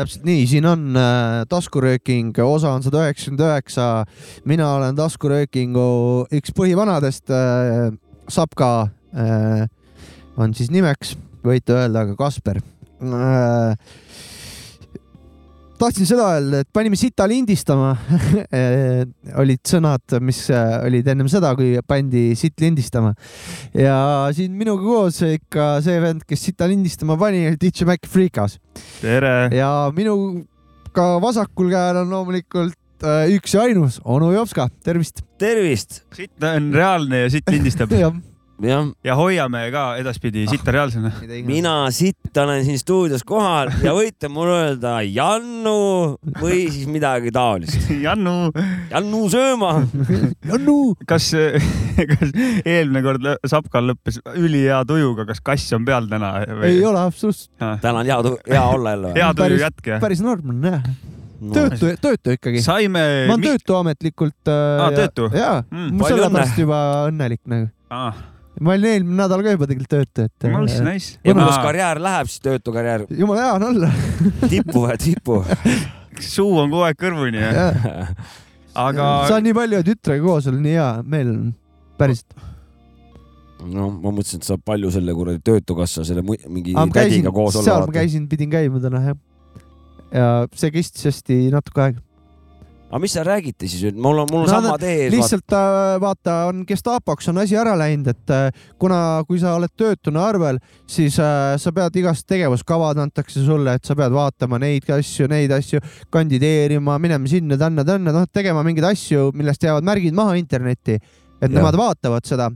täpselt nii, siin on äh, taskurööking, osa on sada üheksakümmend üheksa. mina olen taskuröökingu üks põhivanadest äh,. Sapka äh, on siis nimeks, võite öelda ka Kasper äh, tahtsin seda öelda, et panime sita lindistama olid sõnad, mis äh, olid ennem seda, kui pandi sitt lindistama. ja siin minuga koos ikka see vend, kes sita lindistama pani, oli DJ Mac Freekas. tere! ja minuga vasakul käel on loomulikult äh, üks ja ainus onu Jopska, tervist! tervist! sitt on reaalne ja sitt lindistab jah. ja hoiame ka edaspidi sitta reaalsena. mina sitt olen siin stuudios kohal ja võite mulle öelda Jannu või siis midagi taolist. Jannu. Jannu sööma. Jannu. kas, kas eelmine kord Sapkal lõppes ülihea tujuga, kas kass on peal täna või...? ei ole absoluutselt. täna on hea, hea olla jälle. hea tuju jätk jah? päris normaalne jah no. töötu, töötu ikkagi. saime. ma olen töötu ametlikult äh,. aa, töötu? jaa mm., ma sellepärast juba õnnelik nagu ah ma olin eelmine nädal ka juba tegelikult töötu, et. nice, nice. ja kuidas karjäär läheb, siis töötu karjäär? jumala hea on olla tipu või tipu suu on kogu aeg kõrvuni jah ja. aga. saan nii palju tütrega koos olla, nii hea meel on, päriselt. no ma mõtlesin, et saab palju selle kuradi Töötukassa selle mingi tädiga koos olla. seal ma käisin, pidin käima täna jah. ja see kestis hästi natuke aega aga mis seal räägiti siis, mul on, mul on no, sama tee ees. lihtsalt vaata, vaata, on Gestapoks on asi ära läinud, et äh, kuna, kui sa oled töötuna arvel, siis äh, sa pead igast tegevuskavad antakse sulle, et sa pead vaatama neid asju, neid asju, kandideerima, minema sinna-tänna-tänna, noh, tegema mingeid asju, millest jäävad märgid maha internetti, et ja. nemad vaatavad seda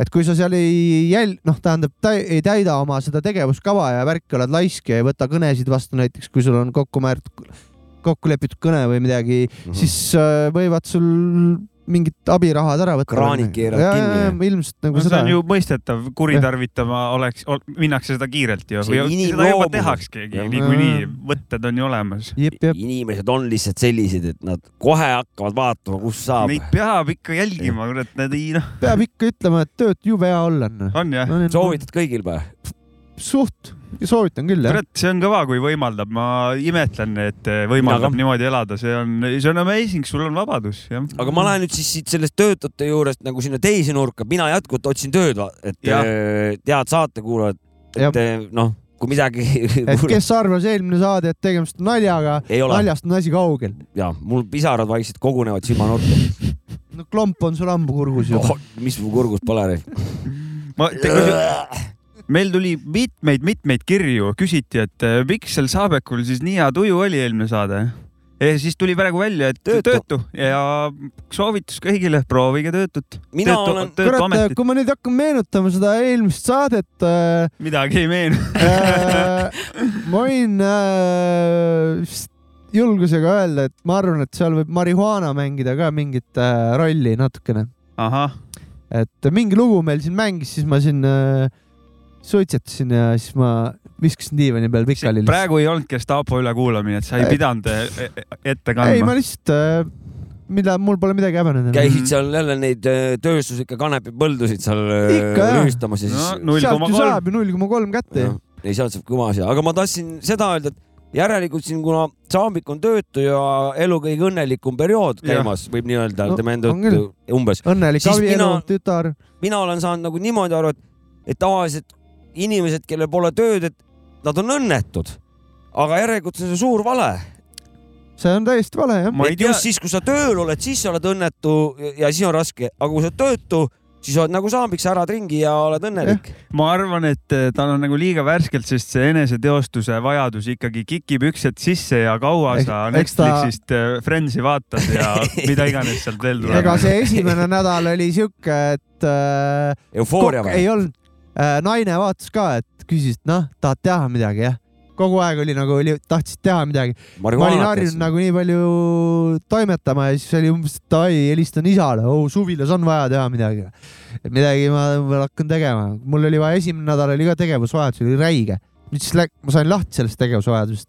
et kui sa seal ei jäl-, noh, tähendab tä, ei täida oma seda tegevuskava ja värki, oled laisk ja ei võta kõnesid vastu näiteks, kui sul on kokku määratud kokku lepitud kõne või midagi mm, -hmm. siis äh, võivad sul mingid abirahad ära võtta. kraanid keeravad kinni. ilmselt nagu no, seda. see on ju mõistetav, kuritarvitama oleks, minnakse seda kiirelt ju. seda juba tehaksegi niikuinii, võtted on ju olemas. inimesed on lihtsalt sellised, et nad kohe hakkavad vaatama, kus saab. Neid peab ikka jälgima, kurat, need ei noh. peab ikka ütlema, et tööd jube hea olla on. on jah no,? soovitad kõigil või? Suht, soovitan küll jah. kurat, see on kõva, kui võimaldab, ma imetlen, et võimaldab aga... niimoodi elada, see on, see on amazing, sul on vabadus, jah. aga ma lähen nüüd siis siit sellest töötute juurest nagu sinna teise nurka, mina jätkuvalt otsin tööd, et ja. Äh, tead saatekuulajad, et äh, noh, kui midagi et kes arvas eelmine saade, et tegemist on naljaga, naljast on asi kaugel. ja mul pisarad vaikselt kogunevad silmanurka no klomp on sul ammu kurgus ju oh,. mis mu kurgus pole ma meil tuli mitmeid-mitmeid kirju, küsiti, et äh, miks seal Saabekul siis nii hea tuju oli eelmine saade. ja siis tuli praegu välja, et töötu, töötu ja soovitus kõigile, proovige töötut. mina töötu, olen, kurat, kui ma nüüd hakkan meenutama seda eelmist saadet äh,. midagi ei meenu äh, ma võin äh, julgusega öelda, et ma arvan, et seal võib marihuana mängida ka mingit äh, rolli natukene. et mingi lugu meil siin mängis, siis ma siin äh, suitsetasin ja siis ma viskasin diivani peal pikali. praegu ei olnud Gestapo ülekuulamine, et sa ei pidanud e- e- ette kandma. ei, ma lihtsalt mida, mul pole midagi häbeneda. käisid seal jälle neid tööstuslikke kanepipõldusid seal rüüstamas ja siis no,. sealt ju saab ju null koma kolm kätte ei, sealt saab kõva asja, aga ma tahtsin seda öelda, et järelikult siin, kuna Saambik on töötu ja elu kõige õnnelikum periood käimas, võib nii öelda no,, tema enda juttu umbes. õnnelik abielu, tütar. mina olen saanud nagu niimoodi aru, et, et tavaliselt inimesed, kellel pole tööd, et nad on õnnetud. aga järelikult see on suur vale. see on täiesti vale jah. et just siis, kui sa tööl oled, siis sa oled õnnetu ja siis on raske, aga kui sa oled töötu, siis oled nagu saambiks, ärad ringi ja oled õnnelik. ma arvan, et eh, tal on nagu liiga värskelt, sest see eneseteostuse vajadus ikkagi kikib üksed sisse ja kaua Eks, sa Netflixist ta... Eh, Friendsi vaatad ja mida iganes sealt veel tuleb. ega see esimene nädal oli sihuke, et äh,. eufooria või? ei olnud naine vaatas ka, et küsis, et noh, tahad teha midagi, jah? kogu aeg oli nagu oli, tahtsid teha midagi. ma olin harjunud nagu nii palju toimetama ja siis oli umbes, et davai, helistan isale, oh suvilas on vaja teha midagi. midagi ma, ma hakkan tegema, mul oli vaja, esimene nädal oli ka tegevusvajadus, oli räige. siis läk, ma sain lahti sellest tegevusvajadusest.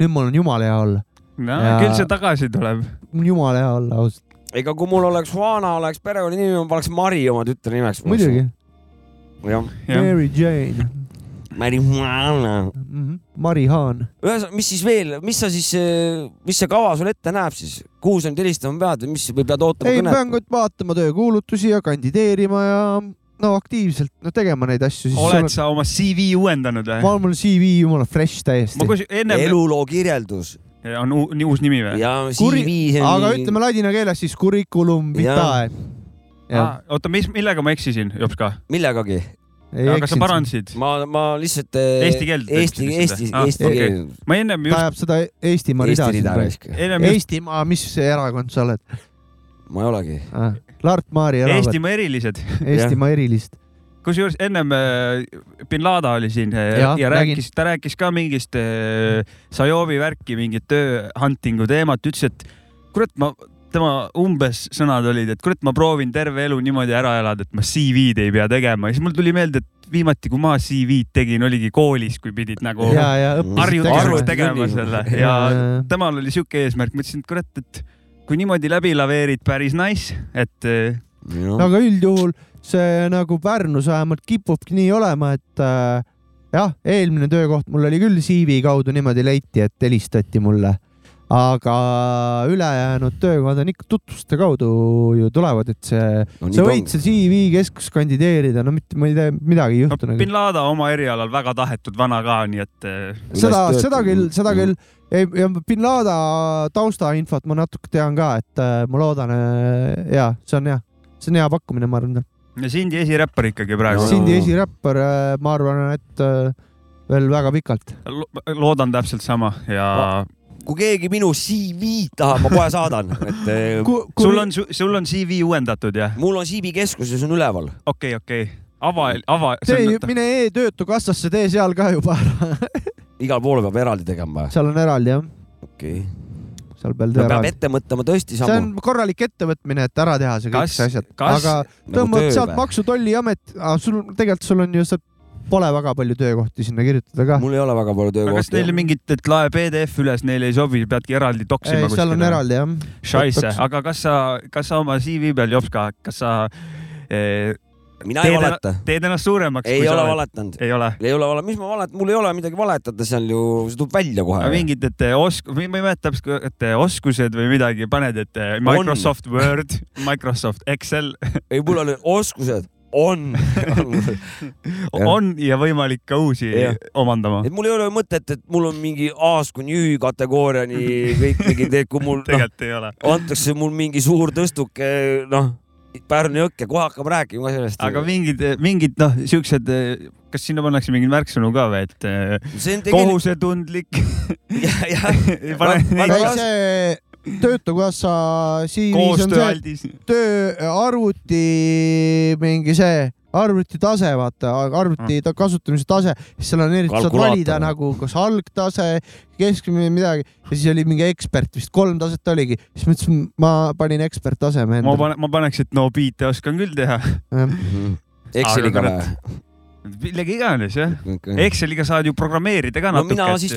nüüd mul on jumala hea olla. no ja... küll see tagasi tuleb. mul jumala hea olla ausalt. ega kui mul oleks Juana, oleks perekonnanimi, ma paneks Mari oma tütre nimeks. muidugi. Jah. Mary Jane marihuana mm. -hmm. Marihaan. ühesõnaga, mis siis veel, mis sa siis, mis see kava sul ette näeb siis, kuhu sa nüüd helistama pead või mis või pead ootama ei, kõnet? pean vaatama töökuulutusi ja kandideerima ja no aktiivselt no tegema neid asju. oled sa oma CV uuendanud või? ma olen mul CV jumala fresh täiesti. Ennem... eluloo kirjeldus on nii uus nimi või? ja Kuri... CV. aga ütleme ladina keeles siis curriculum vitae. Oota, mis, millega ma eksisin, Jops ka? millegagi aga sa parandasid? ma, ma lihtsalt. Eh, eesti keelt? Eesti, Eesti, ah, Eesti okay. keel. ma ennem just. ta ajab seda Eestimaa rida siin. Just... Eestimaa, mis erakond sa oled? ma ei olegi ah,. Lart Maari erakond. Eestimaa erilised. Eestimaa erilised kusjuures ennem äh, bin Laden oli siin äh, ja, ja rääkis, ta rääkis ka mingist äh, Sajovi värki, mingit töö hunting'u teemat, ütles, et kurat, ma tema umbes sõnad olid, et kurat, ma proovin terve elu niimoodi ära elada, et ma CV-d ei pea tegema. Ja siis mul tuli meelde, et viimati, kui ma CV-d tegin, oligi koolis, kui pidid nagu harjutuseks tegema. selle. Ja, ja, ja temal oli sihuke eesmärk, ma ütlesin, et kurat, et kui niimoodi läbi laveerid, päris nice, et. No. aga üldjuhul see nagu Pärnus vähemalt kipubki nii olema, et äh, jah, eelmine töökoht mul oli küll CV kaudu niimoodi leiti, et helistati mulle aga ülejäänud töökohad on ikka tutvuste kaudu ju tulevad, et see no,, sa võid seal CV keskus kandideerida, no mitte, ma ei tea, midagi ei juhtu no,. bin Laden oma erialal väga tahetud vana ka, nii et. Eh, seda, seda küll, seda küll. ja bin Laden taustainfot ma natuke tean ka, et eh, ma loodan, eh, ja see on hea, see on hea pakkumine, ma arvan. ja Sindi esiräppar ikkagi praegu. Sindi esiräppar, ma arvan, et veel väga pikalt Lo. loodan täpselt sama ja ma kui keegi minu CV-d tahab, ma kohe saadan, et eh, Ku, kui... sul on, sul on CV uuendatud, jah? mul on CV keskuses on üleval. okei okay,, okei okay., ava, ava. tee, mine e-töötukassasse, tee seal ka juba ära igal pool peab eraldi tegema. seal on eraldi jah. okei okay seal peal no, peab ette mõtlema tõesti sammu. see on korralik ettevõtmine, et ära teha see kõik see asjad, aga tõmbad nagu sealt Maksu- Tolliamet, sul tegelikult sul on ju sealt pole väga palju töökohti sinna kirjutada ka. mul ei ole väga palju töökohti. kas neil mingit, et lae PDF üles, neile ei sobi, peadki eraldi toksima? ei, seal on eraldi jah. Scheisse, aga kas sa, kas sa oma CV peal, Jops ka, kas sa eh, mina ei valeta. teed ennast suuremaks. ei ole valetanud. ei ole? ei ole valetanud, mis ma valetan, mul ei ole midagi valetada, seal ju, see tuleb välja kohe. mingid, et osk-, ma ei mäleta täpselt, et oskused või midagi paned, et Microsoft on. Word, Microsoft Excel ei, mul on oskused on on ja võimalik ka uusi ja. omandama. et mul ei ole mõtet, et mul on mingi A-st kuni Ü kategooriani kõik mingid, kui mul noh, antakse mul mingi suur tõstuke, noh Pärnu jõkke, kohe hakkame rääkima sellest. aga mingid, mingid noh, siuksed, kas sinna pannakse mingeid märksõnu ka või, et tegelikult... kohusetundlik see töötukassa CV-s on see töö, arvuti, mingi see arvutitase, vaata, arvuti mm. kasutamise tase, siis seal on eriti, saad valida nagu kas algtase, keskmine midagi ja siis oli mingi ekspert, vist kolm taset oligi, siis ma ütlesin, ma panin eksperttaseme endale. ma panen, ma paneks, et no biite oskan küll teha. Mhm. Exceliga või? millega iganes jah. Exceliga saad ju programmeerida ka no, natuke. Siis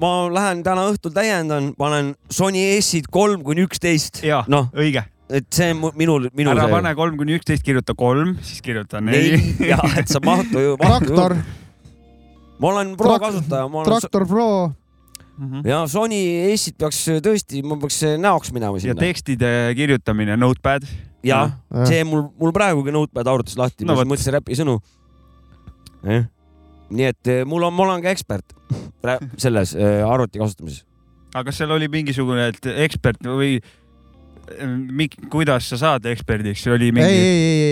ma lähen täna õhtul täiendan, panen Sony S-id kolm kuni üksteist. noh, õige et see on minul, minul. ära see... pane kolm kuni üksteist, kirjuta kolm, siis kirjuta neli. ja, et sa mahtu ju. traktor. ma olen pro Trak kasutaja. traktor pro. Mm -hmm. ja Sony S-id peaks tõesti, ma peaks näoks minema sinna. ja tekstide kirjutamine, notepad. ja see mul, mul praegugi notepad arvutis lahti no,, ma mõtlesin räpi sõnu eh?. Nii et eh, mul on, ma olen ka ekspert selles äh, arvuti kasutamises. aga kas seal oli mingisugune ekspert või Mik, kuidas sa saad eksperdiks, see oli mingi,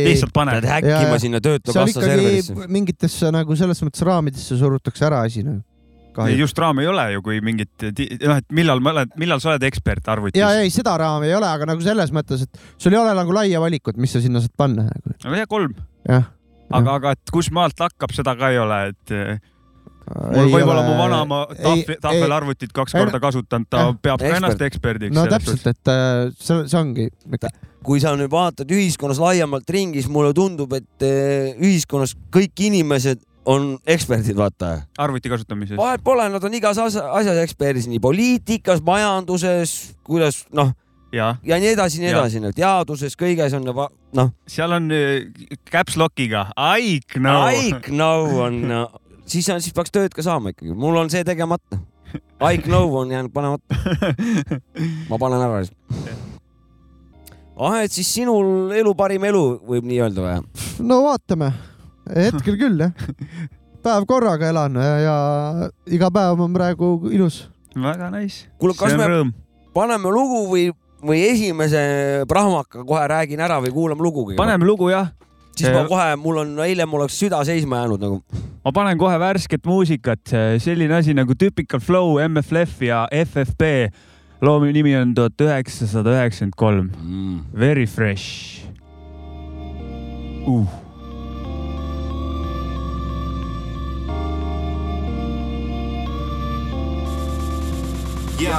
lihtsalt pane. pead häkkima sinna Töötukassa serverisse. mingitesse nagu selles mõttes raamidesse surutakse ära asi nagu. just raam ei ole ju, kui mingit, noh, et millal, millal sa oled ekspert arvutis? ja ei, seda raami ei ole, aga nagu selles mõttes, et sul ei ole nagu laia valikut, mis sa sinna saad panna nagu.. no jah, kolm. jah. Aga, aga et kus maalt hakkab, seda ka ei ole, et mul võib-olla mu vanaema tahvel, tahvelarvutit kaks korda kasutanud, ta äh, peab ka ennast eksperdiks. no täpselt, et äh, see, see ongi. kui sa nüüd vaatad ühiskonnas laiemalt ringis, mulle tundub, et äh, ühiskonnas kõik inimesed on eksperdid, vaata. arvuti kasutamises. vahet pole, nad on igas asjas eksperdid, nii poliitikas, majanduses, kuidas noh ja, ja nii edasi, nii edasi, nii et teaduses kõiges on juba noh. seal on äh, caps lock'iga I know. I know on siis on, siis peaks tööd ka saama ikkagi, mul on see tegemata. I know on jäänud panemata. ma panen ära siis. ah, et siis sinul elu parim elu võib nii öelda või? no vaatame, hetkel küll jah. päev korraga elan ja, ja iga päev on praegu ilus. väga nice. kuule, kas me rõõm. paneme lugu või või esimese prahmaka kohe räägin ära või kuulame lugu kõigepealt? paneme lugu jah. siis ma kohe, mul on, eile mul oleks süda seisma jäänud nagu. ma panen kohe värsket muusikat, selline asi nagu Typical Flow, MFLF ja FFB. loo nimi on tuhat üheksasada üheksakümmend kolm. Mm. Very fresh uh.. Yo,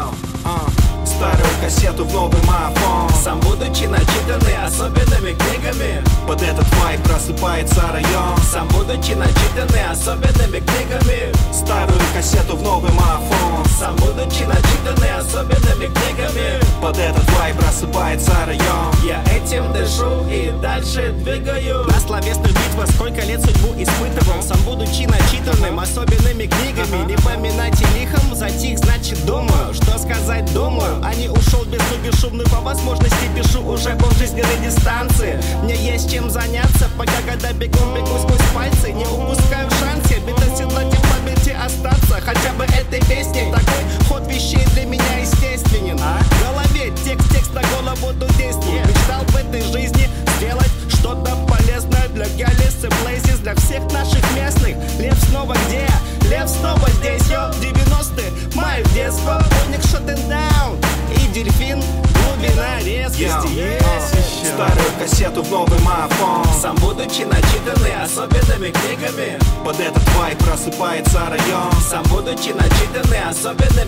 uh, started кассету в новый мафон Сам будучи начитанный особенными книгами. Под этот вайп просыпается район. Сам будучи начитанный особенными книгами. Старую кассету в новый мафон Сам будучи начитанный особенными книгами. Под этот вайп просыпается район. Я этим дышу и дальше двигаю. На словесную битву сколько лет судьбу испытывал. Сам будучи начитанным особенными книгами. Не поминать и лихом затих, значит думаю. Что сказать думаю а не ушел без бесшумную по возможности Пишу уже по жизненной дистанции. Мне есть чем заняться, пока когда бегом бегу сквозь пальцы Не упускаю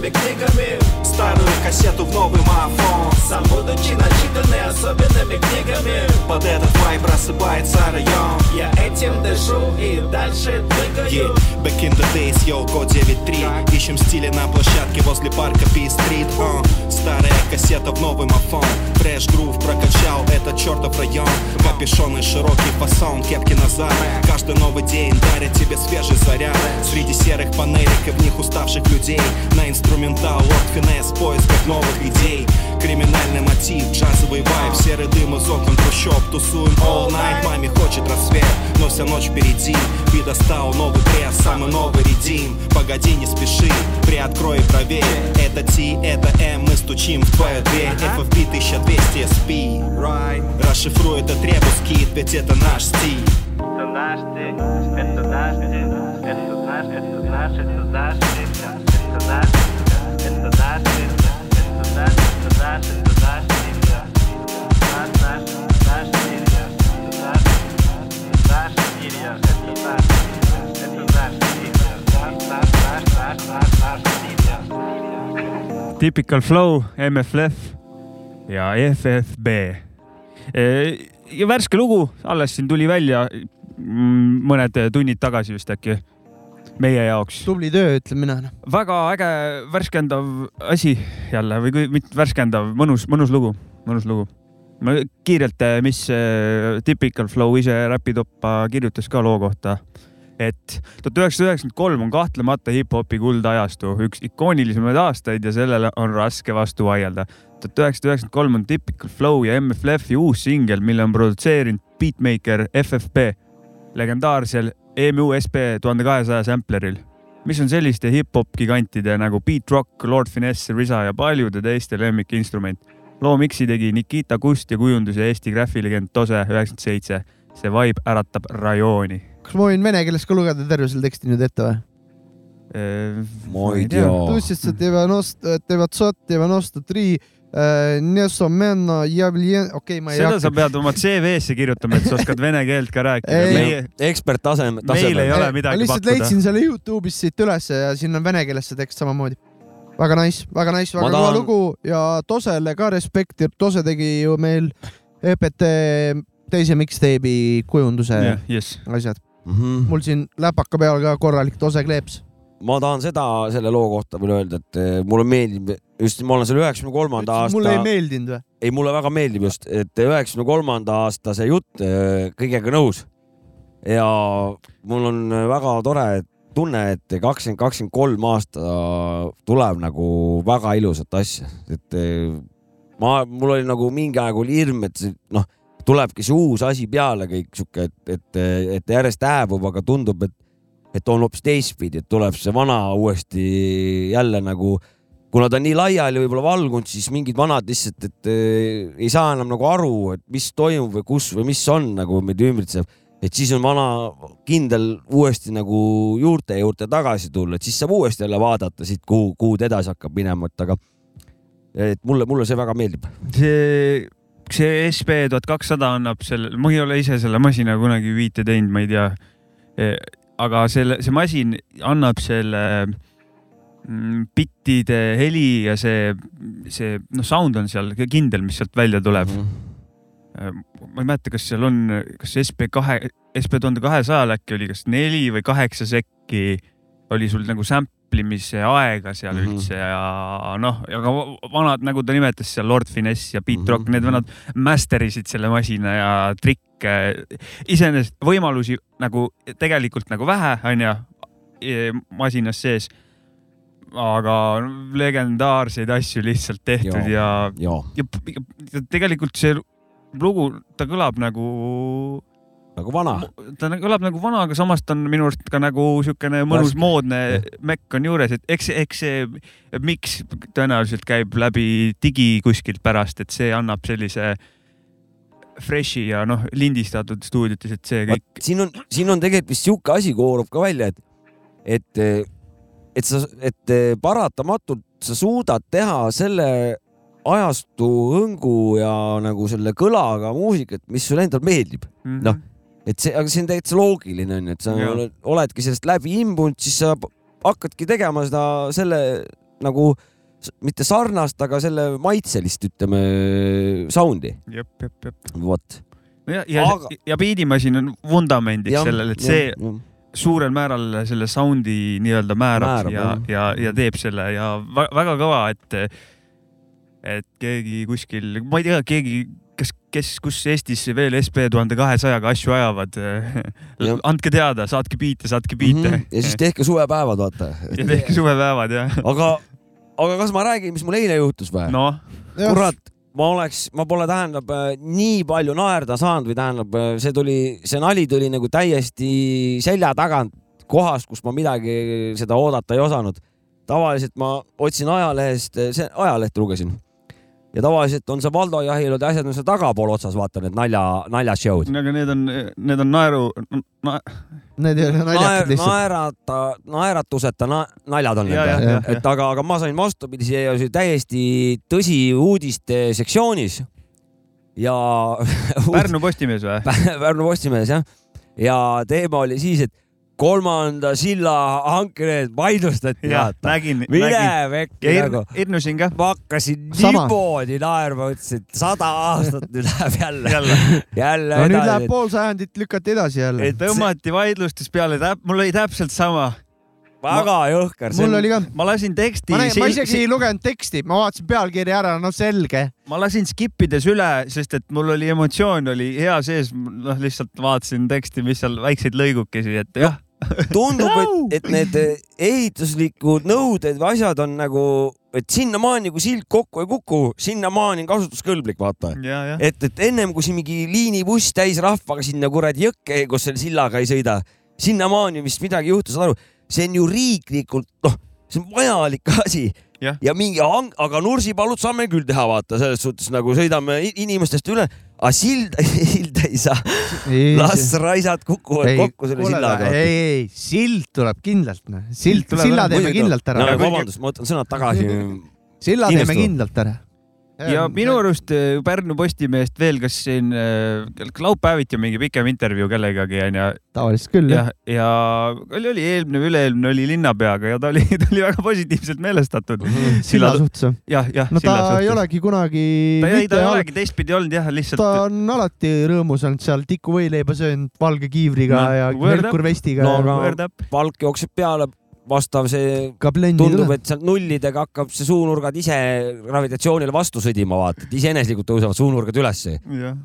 особенными книгами. Старую кассету в новый мафон Сам будучи начитанный особенными книгами. Под этот вайп просыпается район. Я этим дышу и дальше двигаю. Yeah. Back in the days, yo, код 9.3 Ищем стили на площадке возле парка P-Street uh. Старая кассета в новый мафон. Фреш грув прокачал этот чертов район. Капюшон широкий фасон, кепки назад. Каждый новый день дарит тебе свежий заряд. Среди серых панелек и в них уставших людей. На инструментал, лорд финес, поисках новых идей Криминальный мотив, джазовый вайб. Серый дым из окон трущоб Тусуем all night, маме хочет рассвет Но вся ночь впереди. Би достал новый пресс, самый новый редим Погоди, не спеши, приоткрой и проверь. Это T, это M, мы стучим в твою дверь. FFP 1200 SP Расшифруй этот ребус кит, ведь это наш стиль. Это наш стиль, это наш стиль. Это наш, это наш, это наш стиль. Это наш, это наш стиль Typical Flow, MFLF ja FFB. ja värske lugu, alles siin tuli välja mm, mõned tunnid tagasi vist äkki meie jaoks. tubli töö, ütlen mina. Noh. väga äge värskendav asi jälle või kui mitte värskendav, mõnus, mõnus lugu, mõnus lugu. ma kiirelt, mis Typical Flow ise Räpitoppa kirjutas ka loo kohta et tuhat üheksasada üheksakümmend kolm on kahtlemata hip-hopi kuldajastu, üks ikoonilisemaid aastaid ja sellele on raske vastu vaielda. tuhat üheksasada üheksakümmend kolm on Typical Flow ja MFLF-i uus singel, mille on produtseerinud beatmaker FFP legendaarsel EMU SB tuhande kahesaja sampleril, mis on selliste hip-hop gigantide nagu Beat Rock, Lord Finesse, Risa ja paljude teiste lemmikinstrument. loo miksi tegi Nikita Kust ja kujunduse Eesti graffilegend Tose üheksakümmend seitse. see vibe äratab rajooni kas ma võin vene keeles ka lugeda terve selle teksti nüüd ette või? ma ei tea. Äh, Nesomeno Javlien, okei okay,, ma ei seda hakka. sa pead oma CV-sse kirjutama, et sa oskad vene keelt ka rääkida. meie eksperttasem, tasemel. meil ei ole midagi pakkuda. lihtsalt leidsin selle Youtube'ist siit ülesse ja siin on vene keeles see tekst samamoodi. väga nice, väga nice, väga kõva tahan... lugu ja Tosele ka respekti, Tose tegi ju meil EPT teise mixtape'i kujunduse yeah, yes. asjad mm. -hmm. mul siin läpaka peal ka korralik Tose kleeps ma tahan seda selle loo kohta veel öelda, et eh, mulle meeldib just, ma olen selle üheksakümne kolmanda aasta mulle ei, meeldinud või? ei mulle väga meeldib just, et üheksakümne kolmanda aasta see jutt eh, kõigega nõus. ja mul on väga tore tunne, et kakskümmend, kakskümmend kolm aasta tuleb nagu väga ilusat asja, et eh, ma, mul oli nagu mingi aeg oli hirm, et see, noh, tulebki see uus asi peale kõik sihuke, et, et, et järjest hääbub, aga tundub, et, et on hoopis teistpidi, et tuleb see vana uuesti jälle nagu, kuna ta on nii laiali võib-olla valgunud, siis mingid vanad lihtsalt, et eh, ei saa enam nagu aru, et mis toimub või kus või mis on nagu meid ümbritseb. et siis on vana kindel uuesti nagu juurte juurde tagasi tulla, et siis saab uuesti jälle vaadata siit, kuhu, kuhu ta edasi hakkab minema, et aga et mulle, mulle see väga meeldib. see, see SB tuhat kakssada annab selle, ma ei ole ise selle masina kunagi viite teinud, ma ei tea. Aga selle, see masin annab selle mm, bittide heli ja see, see noh, sound on seal kindel, mis sealt välja tuleb. ma ei mäleta, kas seal on, kas SB kahe, SB tuhande kahesajal äkki oli, kas neli või kaheksa sekki oli sul nagu sample imise aega seal mm. -hmm. üldse ja noh, aga vanad, nagu ta nimetas seal Lord Finesse ja Rock mm, -hmm. need vennad master isid selle masina ja trikke. iseenesest võimalusi nagu tegelikult nagu vähe, onju, masinas sees. aga legendaarseid asju lihtsalt tehtud ja ja ja ja tegelikult see lugu, ta kõlab nagu, nagu vana. ta kõlab nagu vana, aga samas ta on minu arust ka nagu siukene mõnus Värske. moodne mekk on juures, et eks, eks see miks tõenäoliselt käib läbi digi kuskilt pärast, et see annab sellise fresh'i ja noh, lindistatud stuudiotes, et see kõik. siin on, siin on tegelikult vist sihuke asi koorub ka välja, et, et, et sa, et paratamatult sa suudad teha selle ajastu hõngu ja nagu selle kõlaga muusikat, mis sulle endale meeldib. Mhm. noh, et see, aga see on täitsa loogiline onju, et sa Jaa. oled, oledki sellest läbi imbunud, siis sa hakkadki tegema seda selle nagu mitte sarnast, aga selle maitselist, ütleme, sound'i, jep, jep, jep. vot. ja, ja Aga-, ja beedimasin on vundamendiks sellele, et see suurel määral selle sound'i nii-öelda määrab, Määrab, ja, ja, ja teeb selle ja väga kõva, et, et keegi kuskil, ma ei tea, keegi, kes, kes, kus Eestis veel SB tuhande kahesajaga asju ajavad Jah. andke teada, saatke biite, saatke biite Mhm. ja siis tehke suvepäevad, vaata. ja tehke suvepäevad ja aga, aga kas ma räägin, mis mul eile juhtus või? noh, kurat, ma oleks, ma pole, tähendab äh, nii palju naerda saanud või tähendab, see tuli, see nali tuli nagu täiesti selja tagant kohast, kus ma midagi seda oodata ei osanud. tavaliselt ma otsin ajalehest, see ajalehte lugesin ja tavaliselt on see Valdo Jahilode asjad on seal tagapool otsas, vaata need nalja, naljashow'd. aga need on, need on naeru na,, Need ei ole naljakad lihtsalt. naerata, naeratuseta na, naljad on ja, ja, need. ja, et aga, aga ma sain vastupidi, see oli täiesti tõsi uudiste sektsioonis ja Pärnu Postimees või? Pärnu Postimehes jah. ja teema oli siis, et kolmanda silla hankereed vaidlustati, nägin, mine nägin. vekki ja nagu. hirmusin ka. ma hakkasin niimoodi naerma, mõtlesin, et sada aastat nüüd läheb jälle, jälle, jälle no nüüd läheb edasi. pool sajandit lükati edasi jälle. tõmmati vaidlustes peale, mul oli täpselt sama. väga jõhker. mul oli ka, ma lasin teksti ma,, ma isegi ei lugenud teksti, ma vaatasin pealkirja ära, no selge. ma lasin skip ides üle, sest et mul oli emotsioon oli hea sees, noh lihtsalt vaatasin teksti, mis seal väikseid lõigukesi, et jah. tundub, et, et need ehituslikud nõuded või asjad on nagu, et sinnamaani, kui sild kokku ei kuku, sinnamaani on kasutuskõlblik, vaata. ja, et, et ennem kui siin mingi liinibuss täis rahvaga sinna kuradi jõkke, kus selle sillaga ei sõida, sinnamaani vist midagi juhtus, saad aru, see on ju riiklikult, noh, see on vajalik asi. Jah. ja mingi aga Nursipalud saame küll teha, vaata selles suhtes nagu sõidame inimestest üle, aga silda, silda ei saa, las raisad kukuvad kokku selle sillaga. ei, ei, sild tuleb kindlalt, noh. sild, silla teeme kindlalt ära no,. vabandust, ma võtan sõnad tagasi. silla teeme kindlalt ära. Ja minu arust äh, Pärnu Postimehest veel, kas siin äh, laupäeviti on mingi pikem intervjuu kellegagi onju. tavaliselt küll jah. ja, ja oli, oli eelmine või üle-eelmine oli linnapeaga ja ta oli, ta oli väga positiivselt meelestatud mm. -hmm. silla suhtes või? jah, jah. no ta suhtes. ei olegi kunagi. ta ei, ta ei olegi teistpidi olnud jah, lihtsalt. ta on alati rõõmus olnud seal tikuvõileiba söönud valge kiivriga no, ja helkurvestiga. no aga palk jookseb peale vastav see tundub, et sealt nullidega hakkab see suunurgad ise gravitatsioonile vastu sõdima, vaata, et iseeneslikult tõusevad suunurgad ülesse,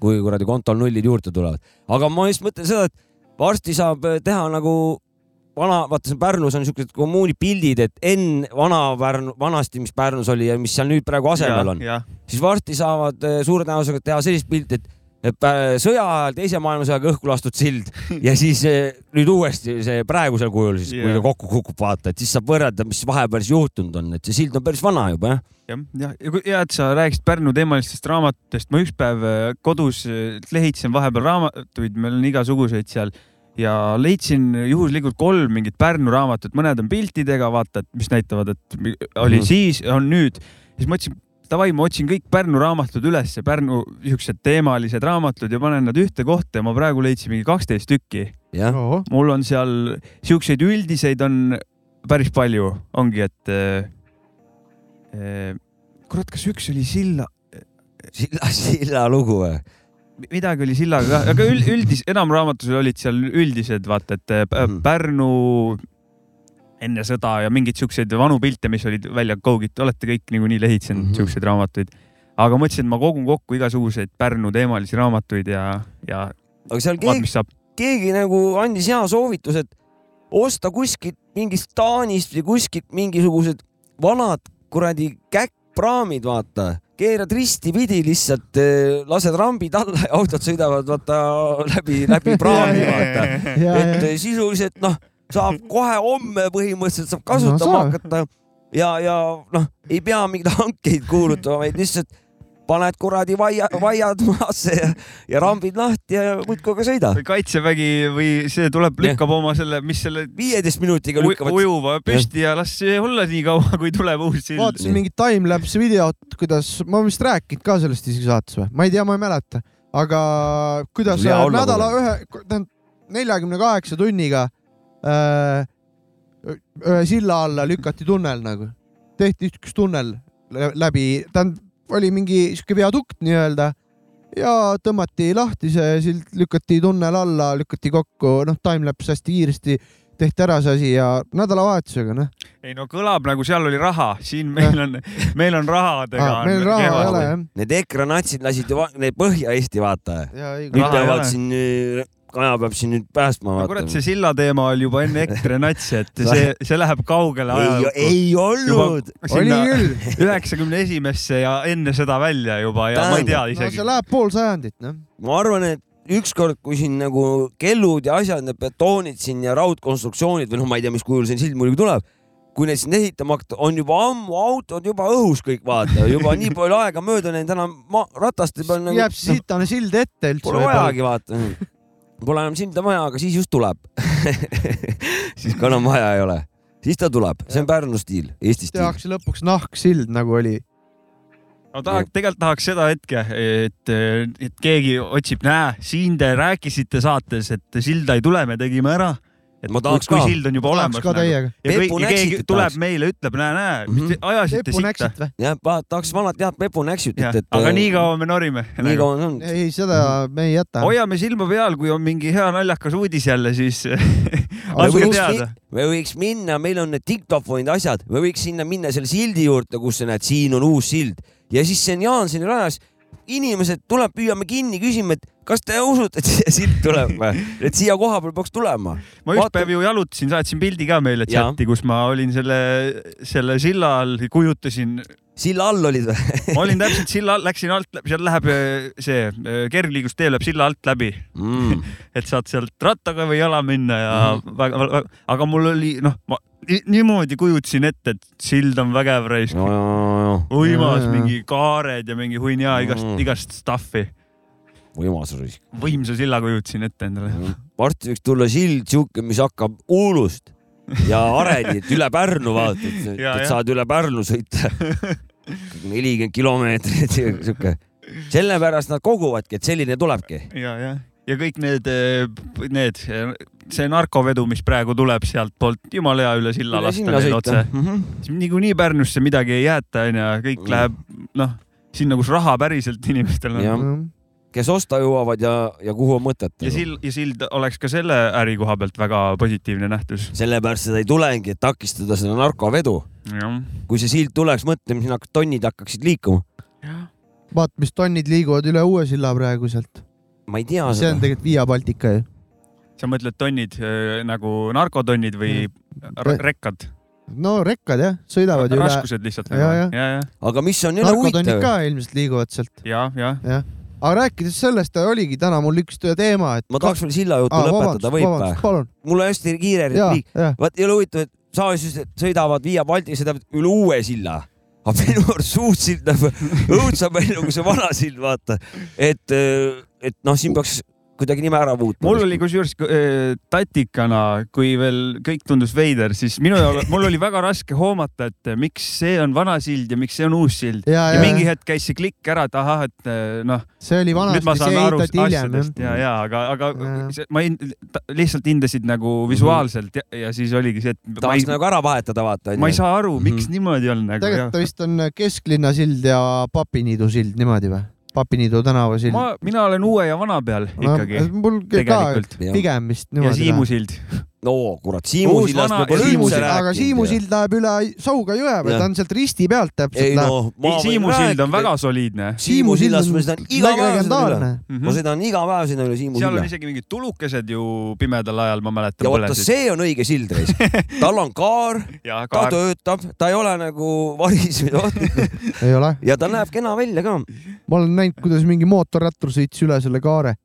kui kuradi kontol nullid juurde tulevad. aga ma just mõtlen seda, et varsti saab teha nagu vana, vaata siin Pärnus on siuksed kommuunipildid, et enne vana Pärnu, vanasti, mis Pärnus oli ja mis seal nüüd praegu asemel on, siis varsti saavad eh, suure tõenäosusega teha sellist pilti, et sõja ajal, teise maailmasõjaga õhku lastud sild ja siis eh, nüüd uuesti see praegusel kujul siis yeah., kui ta kokku kukub, vaata, et siis saab võrrelda, mis vahepeal siis juhtunud on, et see sild on päris vana juba jah. jah, jah, ja kui hea, et sa rääkisid Pärnu teemalistest raamatutest, ma üks päev eh, kodus eh, lehitsen vahepeal raamatuid, meil on igasuguseid seal ja leidsin juhuslikult kolm mingit Pärnu raamatut, mõned on piltidega, vaata, et mis näitavad, et oli mm -hmm. siis, on nüüd. siis mõtlesin davai, ma otsin kõik Pärnu raamatud üles, Pärnu siuksed teemalised raamatud ja panen nad ühte kohta ja ma praegu leidsin mingi kaksteist tükki. mul on seal siukseid üldiseid on päris palju, ongi, et äh, äh, kurat, kas üks oli Silla? Silla, Silla lugu või? midagi oli Sillaga ka, aga üldis, enam raamatus olid seal üldised, vaata, et äh, mhm. Enne sõda ja mingeid siukseid vanu pilte, mis olid välja kaugit, olete kõik niikuinii lehitsenud mm -hmm. siukseid raamatuid. aga mõtlesin, et ma kogun kokku igasuguseid Pärnu teemalisi raamatuid ja, ja. aga seal keegi, keegi nagu andis hea soovituse, et osta kuskilt mingist Taanist või kuskilt mingisugused vanad kuradi käkkpraamid, vaata keerad ristipidi lihtsalt, eh, lased rambid alla ja autod sõidavad vaata läbi, läbi praami vaata. et sisuliselt noh saab kohe homme põhimõtteliselt saab kasutama no, hakata ja, ja noh, ei pea mingeid hankeid kuulutama, vaid lihtsalt paned kuradi vaia, vaiad maasse ja, ja rambid lahti ja muudkui aga sõida. kaitsevägi või see tuleb, lükkab ja. oma selle, mis selle. viieteist minutiga lükkavad. ujuva püsti ja. ja las see olla nii kaua, kui tuleb uus sild. vaatasin mingit timelapse videot, kuidas, ma vist rääkinud ka sellest isegi saates või, ma ei tea, ma ei mäleta, aga kuidas nädala ühe, tähendab neljakümne kaheksa tunniga ühe silla alla lükati tunnel nagu, tehti üks tunnel läbi, tähendab oli mingi sihuke viadukt nii-öelda ja tõmmati lahti see sild, lükati tunnel alla, lükati kokku, noh, timelapse hästi kiiresti tehti ära see asi ja nädalavahetusega, noh. ei no kõlab nagu seal oli raha, siin meil on, meil on rahadega ah,. meil raha ei ole jah. Need EKRE natsid lasid ju Põhja-Eesti vaata. nüüd peavad siin Kaja peab siin nüüd päästma. no kurat, see silla teema oli juba enne EKRE natsi, et see, see läheb kaugele ajalukku. ei olnud. oli küll. üheksakümne esimesse ja enne seda välja juba ja Tähendab. ma ei tea isegi no,. see läheb pool sajandit, noh. ma arvan, et ükskord, kui siin nagu kellud ja asjad, need betoonid siin ja raudkonstruktsioonid või noh, ma ei tea, mis kujul siin sild muidugi tuleb kui neid siin ehitama hakata, on juba ammu autod juba õhus kõik vaata, juba nii palju aega mööda läinud, enam rataste peal nagu. jääb sitane sild ette üldse. Pole vajagi vaata Pole enam silda vaja, aga siis just tuleb. Siis kui enam vaja ei ole, siis ta tuleb, see on Pärnu stiil, Eesti stiil. tehakse lõpuks nahksild, nagu oli. No tahaks, tegelikult tahaks seda hetke, et, et keegi otsib, näe, siin te rääkisite saates, et silda ei tule, me tegime ära et ma tahaks kui, ka. kui sild on juba ma olemas. Nagu. ja, või, ja keegi tuleb tahaks. meile, ütleb, näe, näe mm, -hmm. ajasite sitta. jah, tahaks vanat head Pepu Näksjutit, et. aga äh, nii kaua me norime. nii kaua on. ei, seda me ei jäta. hoiame silma peal, kui on mingi hea naljakas uudis jälle, siis andke teada. me võiks minna, meil on need diktofonid, asjad, me võiks sinna minna selle sildi juurde, kus sa näed, siin on uus sild ja siis see on Jaansoni rajas inimesed tuleb, püüame kinni, küsime, et kas te usute, et siia silt tuleb või? et siia koha peal peaks tulema. ma üks Vaata... päev ju jalutasin, saatsin pildi ka meile chati, kus ma olin selle, selle silla all, kujutasin. silla all olid või ma olin täpselt silla all, läksin alt, seal läheb äh, see äh, kergliiklustee läheb silla alt läbi mm. et saad sealt rattaga või jala minna ja mm. väga, väga, aga mul oli noh, ma niimoodi kujutasin ette, et sild on vägev raisk no,. uimas mingi kaared ja mingi hunnia igast mm., igast stuff'i. võimas raisk. võimsa silla kujutasin ette endale mm.. varsti võiks tulla sild sihuke, mis hakkab Uulust ja Arenilt üle Pärnu vaata, et, saad üle Pärnu sõita nelikümmend kilomeetrit sihuke. sellepärast nad koguvadki, et selline tulebki. ja, ja, ja kõik need, need, see narkovedu, mis praegu tuleb sealtpoolt, jumala hea üle silla lasta neil otse. siis niikuinii Pärnusse midagi ei jäeta, onju, kõik Mm. läheb, noh, sinna, kus raha päriselt inimestel on. kes osta jõuavad ja, ja kuhu on mõtet. ja sild, ja sild oleks ka selle äri koha pealt väga positiivne nähtus. sellepärast seda ei tulegi, et takistada seda narkovedu. kui see sild tuleks, mõtle, mis tonnid hakkaksid liikuma. vaat, mis tonnid liiguvad üle uue silla praegu sealt. Ma ei tea see on tegelikult Via Baltica ju. sa mõtled tonnid äh, nagu narkotonnid või rekkad? no rekkad jah, sõidavad ju üle. raskused lihtsalt Ja, nagu ja., ja, ja, aga mis on jälle narkotonnid huvitav ka, ilmselt liiguvad sealt. ja, ja. aga rääkides sellest, oligi täna mul üks teema, et. ma tahaks veel silla juttu lõpetada, võib või? mul on hästi kiire ja, repliik. ja, vaat ei ole huvitav, et tavaliselt sõidavad Via Baltica, sõidavad üle uue silla. aga minu arust uus sild näeb õudsam välja kui see vana sild, vaata. et, et noh, siin peaks kuidagi nime ära muutma. mul oli kusjuures äh, tatikana, kui veel kõik tundus veider, siis minu jaoks, mul oli väga raske hoomata, et äh, miks see on vana sild ja miks see on uus sild. ja, ja ja mingi hetk käis see klikk ära, et ahah, et äh, noh, see oli vanasti, saan see ehitati hiljem ja, ja aga, aga Jah. see, ma ta- lihtsalt hindasid nagu visuaalselt ja, ja siis oligi see, et ma tahaks ei, nagu ära vahetada, vaata. ma ei saa aru, miks Mhm. niimoodi on nagu. tegelikult ta vist on Kesklinna sild ja Papiniidu sild niimoodi või? Papiniidu tänava sild. ma, mina olen uue ja vana peal ikkagi, mul ka tegelikult. pigem vist ja niimoodi. Siimu sild. no kurat, Siimu sillast me pole ja üldse sild, aga Siimu rääkinud. sild läheb üle Sauga jõe või ta on sealt risti pealt täpselt ei noh, ma võin Siimu sild on väga soliidne. Siimu sillast ma sõidan iga päev sõidan üle. ma sõidan iga päev sinna üle Siimu Mhm. seal on silla. isegi mingid tulukesed ju pimedal ajal, ma mäletan. ja vaata, see on õige sild reis. tal on kaar, ja ta töötab, ta ei ole nagu varisemisohtlik ei ole? ja ta näeb kena välja ka. Ma olen näinud, kuidas mingi mootorrattur sõitis üle selle kaare.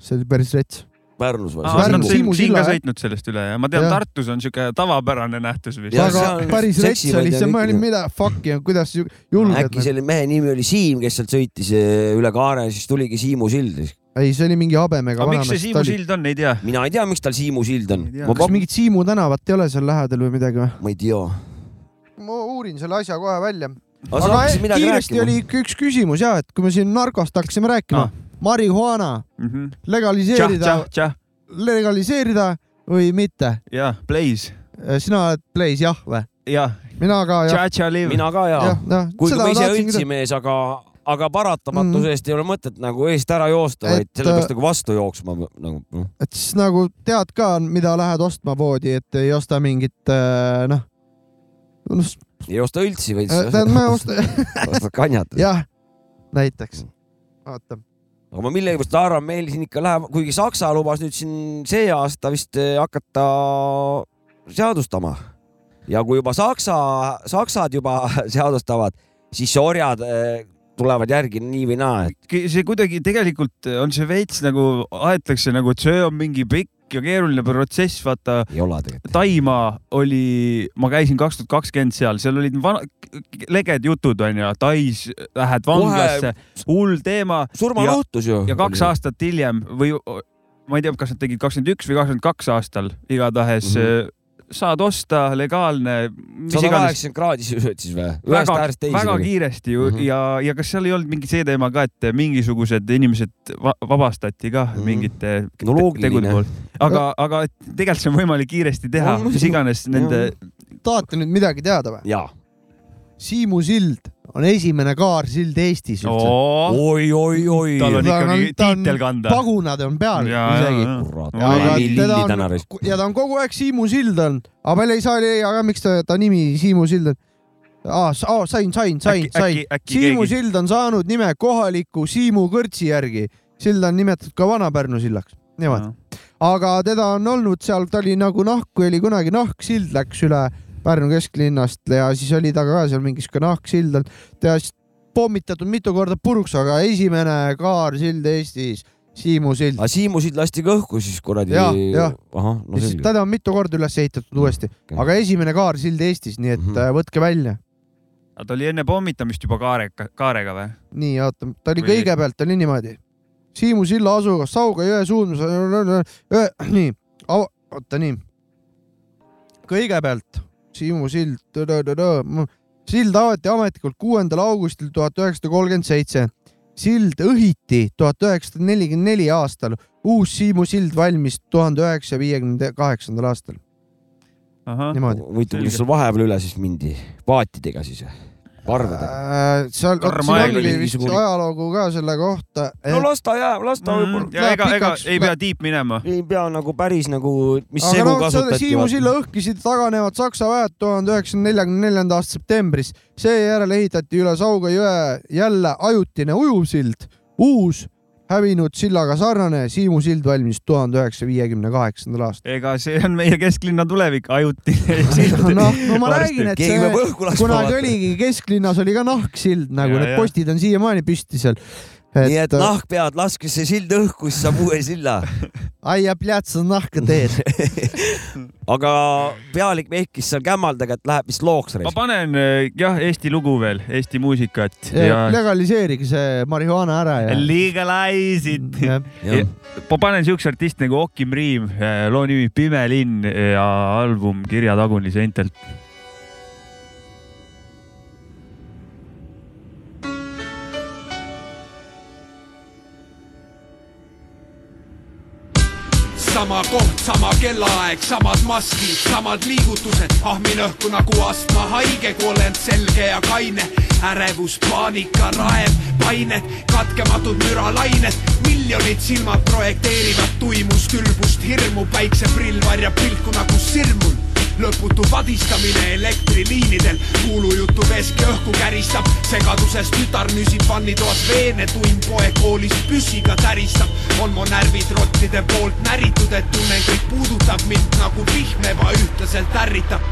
see oli päris rets. Pärnus või? Aa, Pärnu nad Siimu silla, sõitnud sellest üle ja ma tean. Tartus on siuke tavapärane nähtus vist. Ja aga päris rets oli ja see, ma olin, mida fuck'i, kuidas ju- julged äkki. selle mehe nimi oli Siim, kes sealt sõitis eh, üle kaare, siis tuligi Siimu sild. ei, see oli mingi habemega aga miks see. Siimu sild on, ei tea. mina ei tea, miks tal Siimu sild on kas mingit Siimu tänavat ei ole seal lähedal või midagi või? ma ei tea. ma uurin selle asja kohe välja. Aga midagi kiiresti rääkima oli. ikka üks küsimus ja, et kui me siin narkost hakkasime rääkima Ah., marihuana tšah, legaliseerida tšah, tšah legaliseerida või mitte? ja Blaze sina oled Blaze jah või? ja mina ka jah. mina ka jah, jah. kuigi ma ise õntsimees, aga, aga paratamatuse eest ei ole mõtet nagu eest ära joosta, vaid Et, sellepärast nagu vastu jooksma nagu noh. et siis nagu tead ka, mida lähed ostma poodi, et ei osta mingit äh, noh, noh, ei osta õltsi, vaid tähendab ma ei osta, ostad kanjat. jah, näiteks. vaata, aga ma millegipärast arvan, meil siin ikka läheb, kuigi Saksa lubas nüüd siin see aasta vist eh, hakata seadustama ja kui juba Saksa, saksad juba seadustavad, siis orjad eh, tulevad järgi nii või naa, et see kuidagi tegelikult on see veits nagu aetakse nagu, et see on mingi pikk ja keeruline protsess, vaata ei ole tegelikult. Taimaa oli, ma käisin kaks tuhat kakskümmend seal, seal olid vana, leged jutud onju, Tais lähed vanglasse, hull teema surmanuhtlus ju. ja kaks aastat hiljem või ma ei tea, kas nad tegid kakskümmend üks või kakskümmend kaks aastal, igatahes mm. -hmm. Saad osta legaalne, mis sada kaheksakümmend kraadi sööd siis või? ühest väga äärest, teise väga või? kiiresti ju mm Mhm. -hmm. ja, ja kas seal ei olnud mingi see teema ka, et mingisugused inimesed va vabastati ka mm Mhm. -hmm. mingite No tegude poolt, aga, aga tegelikult see on võimalik kiiresti teha mis iganes nende, tahate nüüd midagi teada või? Siimu sild on esimene kaarsild Eestis üldse. oi, oi, oi. tal on Ta on- ikkagi ta on- tiitel kanda. pagunad on peal Ja, isegi. ja, Ja, ja ta on kogu aeg Siimu sild on, aga meil ei saa, aga miks ta, ta nimi Siimu sild on? aa, sain, sain, sain, sain äkki Siimu keegi, sild on saanud nime kohaliku Siimu kõrtsi järgi. sild on nimetatud ka Vana-Pärnu sillaks. niimoodi. aga teda on olnud seal, ta oli nagu nahk, oli kunagi nahksild läks üle Pärnu kesklinnast ja siis oli ta ka seal mingi sihuke nahksild on, siis pommitatud mitu korda puruks, aga esimene kaarsild Eestis, Siimu sild. aga Siimu sild lasti ka õhku siis kuradi. Jah, jah. no ja siis selge. teda on mitu korda üles ehitatud uuesti, Okei. aga esimene kaarsild Eestis, nii et Mhm. äh, võtke välja. aga ta oli enne pommitamist juba kaarega, kaarega või? nii, oota, ta oli Või- kõigepealt oli niimoodi. Siimu silla asukohas Sauga jõe suundmus, nii, oota nii. kõigepealt Siimu sild, sild avati ametlikult kuuendal augustil tuhat üheksasada kolmkümmend seitse. sild õhiti tuhat üheksasada nelikümmend neli aastal. uus Siimu sild valmis tuhande üheksasaja viiekümne kaheksandal aastal. niimoodi. huvitav, kuidas sul vahepeal üle siis mindi, paatidega siis või? Parvedega äh,? seal, siin oli vist ajalugu ka selle kohta et.... no las ta jääb, las ta võib-olla mm,. ja ega, ega ei pea tiip minema. ei pea nagu päris nagu, mis Aga segu no, kasutati. Siimu silla õhkisid taganevad saksa väed tuhande üheksasaja neljakümne neljanda aasta septembris. seejärel ehitati üle Sauga jõe jälle ajutine ujuvsild, uus hävinud sillaga sarnane, Siimu sild valmis tuhande üheksasaja viiekümne kaheksandal aastal. ega see on meie kesklinna tulevik, ajutine sild. noh, no ma räägin, et see kunagi oligi, kesklinnas oli ka nahksild nagu, need postid on siiamaani püsti seal et.... nii et nahkpead, laske see sild õhku, siis saab uue silla. aia pljats on nahka teed aga pealik vehkis seal kämmaldega, et läheb vist looks. ma panen eh, jah, Eesti lugu veel, Eesti muusikat. Ja... legaliseerige see marihuana ära ja. Legalize it. ma panen siukse artisti nagu Okim Riim, eh, loo nimi Pime linn ja album Kirja taguni seintelt sama koht, sama kellaaeg, samad maskid, samad liigutused, ahmin õhku nagu astmahaige, koolend selge ja kaine, ärevus, paanika, raev, pained, katkematud müralained, miljonid silmad projekteerivad tuimust, ülbust, hirmu, päikseprill varjab pilku nagu sirmul lõputu vadistamine elektriliinidel, kuulujutu veske õhku käristab, segaduses tütar nüsib vannitoas veene, tuim poeg koolist püssiga täristab, on mu närvid rottide poolt näritud, et tunnen kõik puudutab mind nagu vihm ebaühtlaselt ärritab.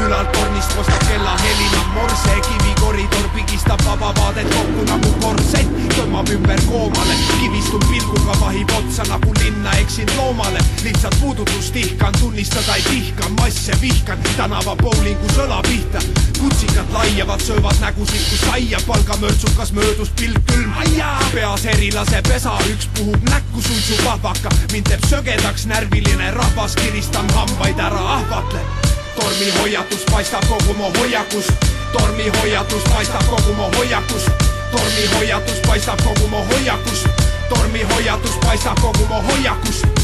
Ülalt tornist kostab kella helina morse, kivikoridor pigistab vaba vaadet kokku nagu korsett, tõmbab ümber koomale, kivistun pilguga vahib otsa nagu linna eksin loomale, lihtsalt puudutust ihkan, tunnistada ei tihka, masse vihkan, tänava bowlingus õla pihta, kutsikad laiavad, söövad nägusid kui saia, palgamörtsukas möödus pilk külm, peas erilase pesa, üks puhub näkku suitsupahvaka, mind teeb sögedaks närviline rahvas, kiristan hambaid ära, ahvatlen tormihoiatus paistab kogu mu hoiakust, tormihoiatus paistab kogu mu hoiakust, tormihoiatus paistab kogu mu hoiakust, tormihoiatus paistab kogu mu hoiakust.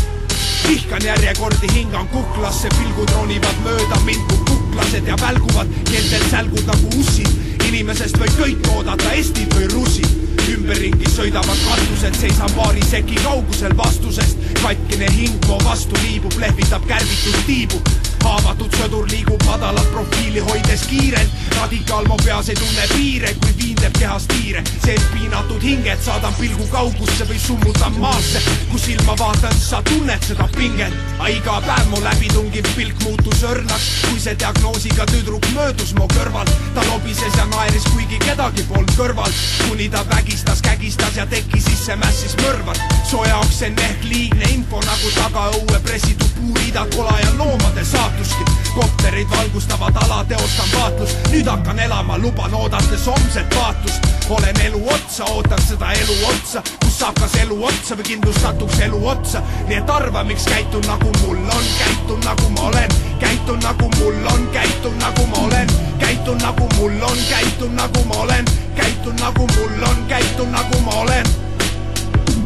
Vihkan järjekordi, hingan kuklasse, pilgud ronivad mööda mind kui kuklased ja välguvad, keeltel sälgud nagu ussid. inimesest võib kõik oodata, estid või russid ümberringi sõidavad katused, seisan paari seki kaugusel vastusest. katkine hing mu vastu liibub, lehvitab kärbitud tiibu haavatud sõdur liigub madalat profiili hoides kiirelt, radikaal mu peas ei tunne piire, kui viin teeb kehast tiire. sees piinatud hinged saadan pilgu kaugusse või summutan maasse, kus ilma vaatan, sa tunned seda pinget. aga iga päev mu läbitungiv pilk muutus õrnaks, kui see diagnoosiga tüdruk möödus mu kõrval. ta lobises ja naeris, kuigi kedagi polnud kõrval, kuni ta vägistas, kägistas ja teki sisse mässis mõrvar. su jaoks see on ehk liigne info nagu tagaõue pressitud puuriidad kola ja loomade väärtuski. kopterid valgustavad ala, teostan vaatlust, nüüd hakkan elama, luban oodates homset vaatust. olen elu otsa, ootan seda elu otsa, kus saab kas elu otsa või kindlustatuks elu otsa. nii et arva, miks käitun nagu mul on, käitun nagu ma olen, käitun nagu mul on, käitun nagu ma olen, käitun nagu mul on, käitun nagu ma olen, käitun nagu mul on, käitun nagu ma olen.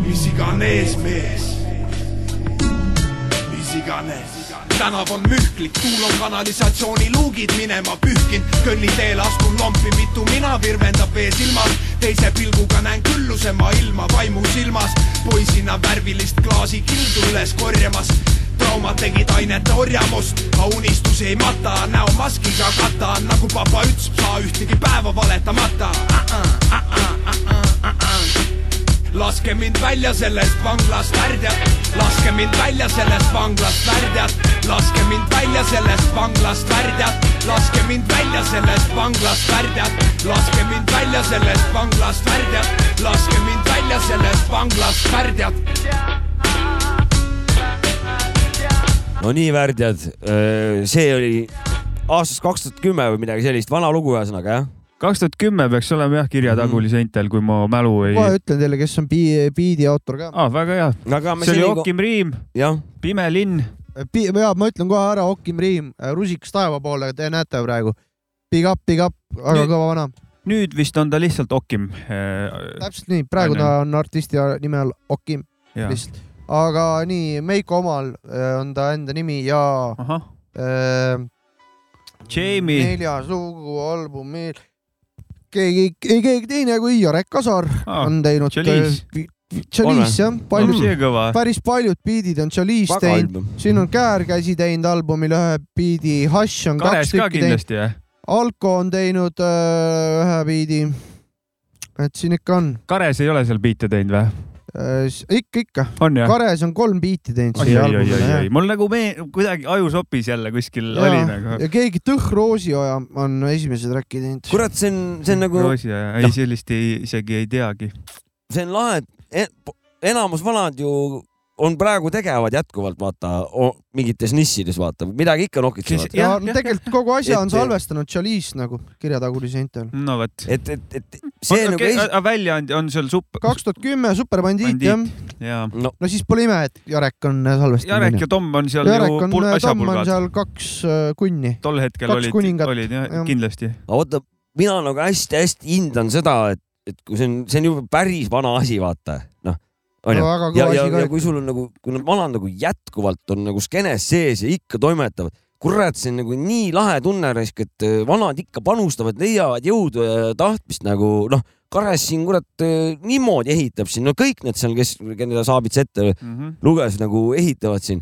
mis iganes mees, mis iganes. Tänav on mühklik, tuul on kanalisatsiooniluugid minema pühkinud, kõnniteel astun lompi, mitu mina virvendab vee silmas, teise pilguga näen külluse maailma vaimu silmas, poisina värvilist klaasi kildu üles korjamas. Traumad tegid ainete orjamust, aga unistusi ei mata, näomaskiga kata, nagu papa ütles, saa ühtegi päeva valetamata. Uh. -uh, uh -uh, uh -uh laske mind välja sellest vanglast värdjad, laske mind välja sellest vanglast värdjad, laske mind välja sellest vanglast värdjad, laske mind välja sellest vanglast värdjad, laske mind välja sellest vanglast värdjad, laske mind välja sellest vanglast värdjad. no nii, värdjad, see oli aastast kaks tuhat kümme või midagi sellist, vana lugu ühesõnaga jah kaks tuhat kümme peaks olema jah Kirja mhm. Taguli seintel, kui ma mälu ei. kohe ütlen teile, kes on biidi autor ka ah,. väga hea. see oli Okim Riim, Pime linn. ja ma ütlen kohe ära, Okim Riim, Rusikas taeva poole, te näete praegu. big up, big up, väga kõva vana. nüüd vist on ta lihtsalt Okim. täpselt nii, praegu ta on artisti nime all Okim lihtsalt, aga nii Meiko omal on ta enda nimi ja Jamie, nelja sugu albumil keegi, ei keegi teine kui Jarek Kasar Aa, on teinud. Chalice. Chalice jah, paljud, kõva. päris paljud biidid on väga teinud, siin on Käärkäsi teinud albumil ühe biidi, Hush on kaks Kares ka tükki teinud, kindlasti jah? Alko on teinud äh, ühe biidi. et siin ikka on Kares ei ole seal biite teinud või? äh,, ikka, ikka? Kares on kolm biiti teinud oi, siia oi, oi, oi, albumile oi, mul nagu me kuidagi ajusopis jälle kuskil ja, oli nagu. ja keegi Tõh Roosioja on esimese track'i teinud. kurat, see on, see on nagu, Roosi ja, ei sellist ei, isegi ei teagi. see on lahe, et enamus vanad ju on praegu tegevad jätkuvalt, vaata, mingites nissides, vaata, midagi ikka nokitsevad. Ja jah, tegelikult kogu asja on Et- salvestanud Chalice nagu kirjataguri seintel. no vot. et, et, et see on, nagu okay, esi-, väljaandja on seal supp-, kaks tuhat kümme Superbandiit jah. ja no no siis pole ime, et Jarek on salvestanud. Jarek ja Tom on seal Jarek ju on, pul- Tom on asjapulgad. seal kaks äh, kunni. tol hetkel kaks olid, olid jah Jah., kindlasti. aga vaata, mina nagu hästi-hästi hindan seda, et, et kui see on, see on juba päris vana asi, vaata, onju. ja, ja, ja kui sul on nagu, kui need vanad nagu jätkuvalt on nagu skeenes sees ja ikka toimetavad, kurat, see on nagu nii lahe tunne raisk, et äh, vanad ikka panustavad, leiavad jõudu ja tahtmist nagu noh, Kares siin kurat äh, niimoodi ehitab siin, no kõik need seal, kes, keda Saabits ette Mhm. luges, nagu ehitavad siin.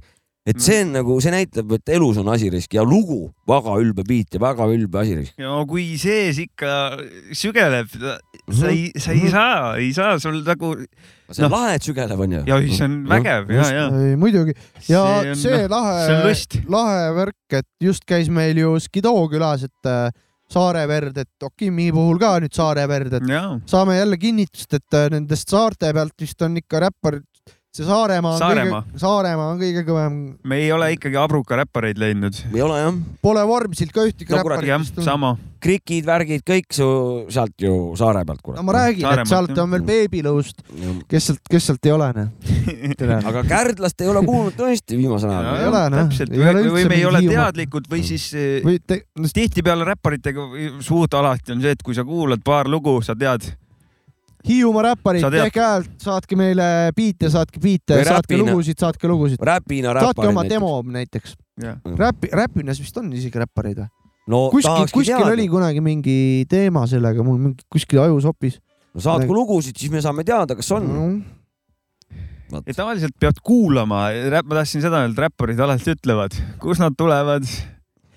Et see on nagu, see näitab, et elus on asi risk ja lugu, väga ülbe beat ja väga ülbe asi risk. ja kui sees ikka sügeleb, sa ei, sa ei saa, ei saa sul nagu see on Noh. lahe, et sügeleb onju. ja see on vägev ja, ja. muidugi ja See on- see lahe, lahe värk, et just käis meil ju Skido külas, et äh, Saare verd, et Okimi puhul ka nüüd Saare verd, et ja, saame jälle kinnitust, et äh, nendest saarte pealt vist on ikka räppar, see Saaremaa on Saaremaa. kõige, Saaremaa on kõige kõvem. me ei ole ikkagi abruka räppareid leidnud. ei ole jah, Pole Vormsilt ka ühtegi No kurat, räpparit jah sama. krikid, värgid, kõik su sealt ju saare pealt no kurat. ma räägin, et Saaremaalt, sealt jah. on veel Beebilõust, kes sealt, kes sealt ei ole, noh. aga Kärdlast ei ole kuulnud tõesti viimasel Ja, ajal ei. ole, noh. täpselt, või, me ei ole teadlikud või siis eh, või te, tihtipeale räpparitega suht alati on see, et kui sa kuulad paar lugu, sa tead, Hiiumaa räpparid tehke häält, saatke meile biite, saatke biite saatke lugusid, saatke lugusid. räpina saatke oma demo näiteks. räpi, räpinas vist on isegi räppareid või? no kuskil, kuskil teada oli. kunagi mingi teema sellega, mul mingi kuskil ajus hoopis. no saatku lugusid, siis me saame teada, kas on. ja tavaliselt pead kuulama, ma tahtsin seda öelda, räpparid alati ütlevad, kus nad tulevad,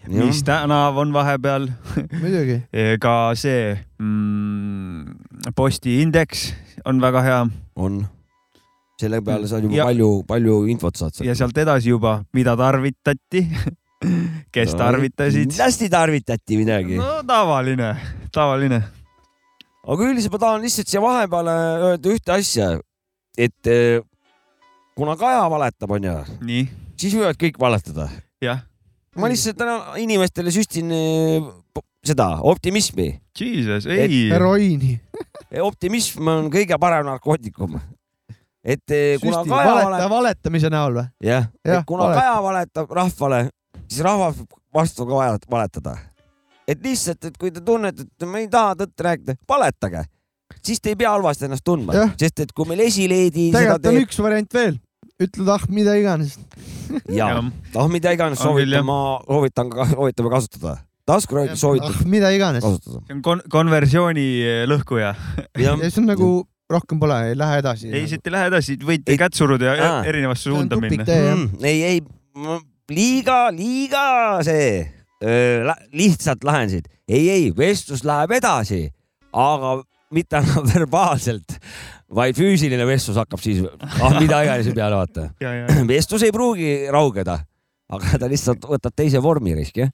mis tänav on vahepeal, muidugi. ka see mm, posti indeks on väga hea on. selle peale saad juba Ja- palju, palju infot saad ja sealt edasi juba, mida tarvitati, kes tarvitasid. hästi tarvitati midagi no.. no tavaline, tavaline. aga üldiselt ma tahan lihtsalt siia vahepeale öelda ühte asja, et eh, kuna Kaja valetab, onju, siis võivad kõik valetada. jah, ma lihtsalt täna inimestele süstin eh, seda optimismi. jesus, ei. heroiini. optimism on kõige parem narkootikum. et eh, kuna süsti, Kaja valeta, valetab, valetamise näol või? jah, Jah, et kuna valetab. Kaja valetab rahvale, siis rahvas vastu ka valetada. et lihtsalt, et kui te tunnete, et me ei taha tõtt rääkida, valetage, siis te ei pea halvasti ennast tundma sest et kui meil esileedi seda tegelikult on teeb üks variant veel. Ütled ah mida iganes. ja noh, mida iganes soovitan, ma soovitan ka, soovitame kasutada. taskurööki soovitan ah mida iganes. see on kon-, konversiooni lõhkuja. ja see on nagu rohkem pole, ei lähe edasi. ei, siit ei lähe edasi, võite kätt suruda ja Aa. erinevasse suunda minna. mm,. ei, ei, liiga, liiga see, lihtsalt lahendasid. ei, ei, vestlus läheb edasi, aga mitte enam verbaalselt, vaid füüsiline vestlus hakkab siis, ah mida iganes peale vaata. ja, ja, vestlus ei pruugi raugeda, aga ta lihtsalt võtab teise vormi risk, jah,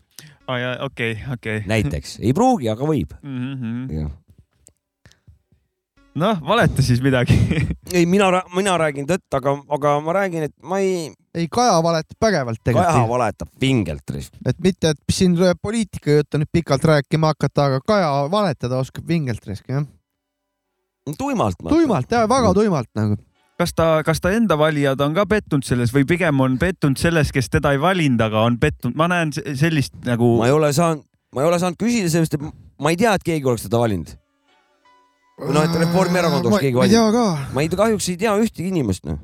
ja, okei, okei. näiteks ei pruugi, aga võib. Mhm. noh, valeta siis midagi. ei, mina, mina räägin tõtt, aga, aga ma räägin, et ma ei, ei, Kaja valetab vägevalt Kaja tegelikult. valetab pingelt risk. et mitte, et siin tuleb poliitika juttu nüüd pikalt rääkima hakata, aga Kaja valetada oskab vingelt risk jah. tuimalt. tuimalt ja väga tuimalt nagu. kas ta, kas ta enda valijad on ka pettunud selles või pigem on pettunud selles, kes teda ei valinud, aga on pettunud, ma näen se- sellist nagu ma ei ole saanud, ma ei ole saanud küsida, sellepärast et ma ei tea, et keegi oleks teda valinud. noh, et Reformierakond oleks keegi ma ei tea valinud. ka. ma ei, kahjuks ei tea ühtegi inimest, noh.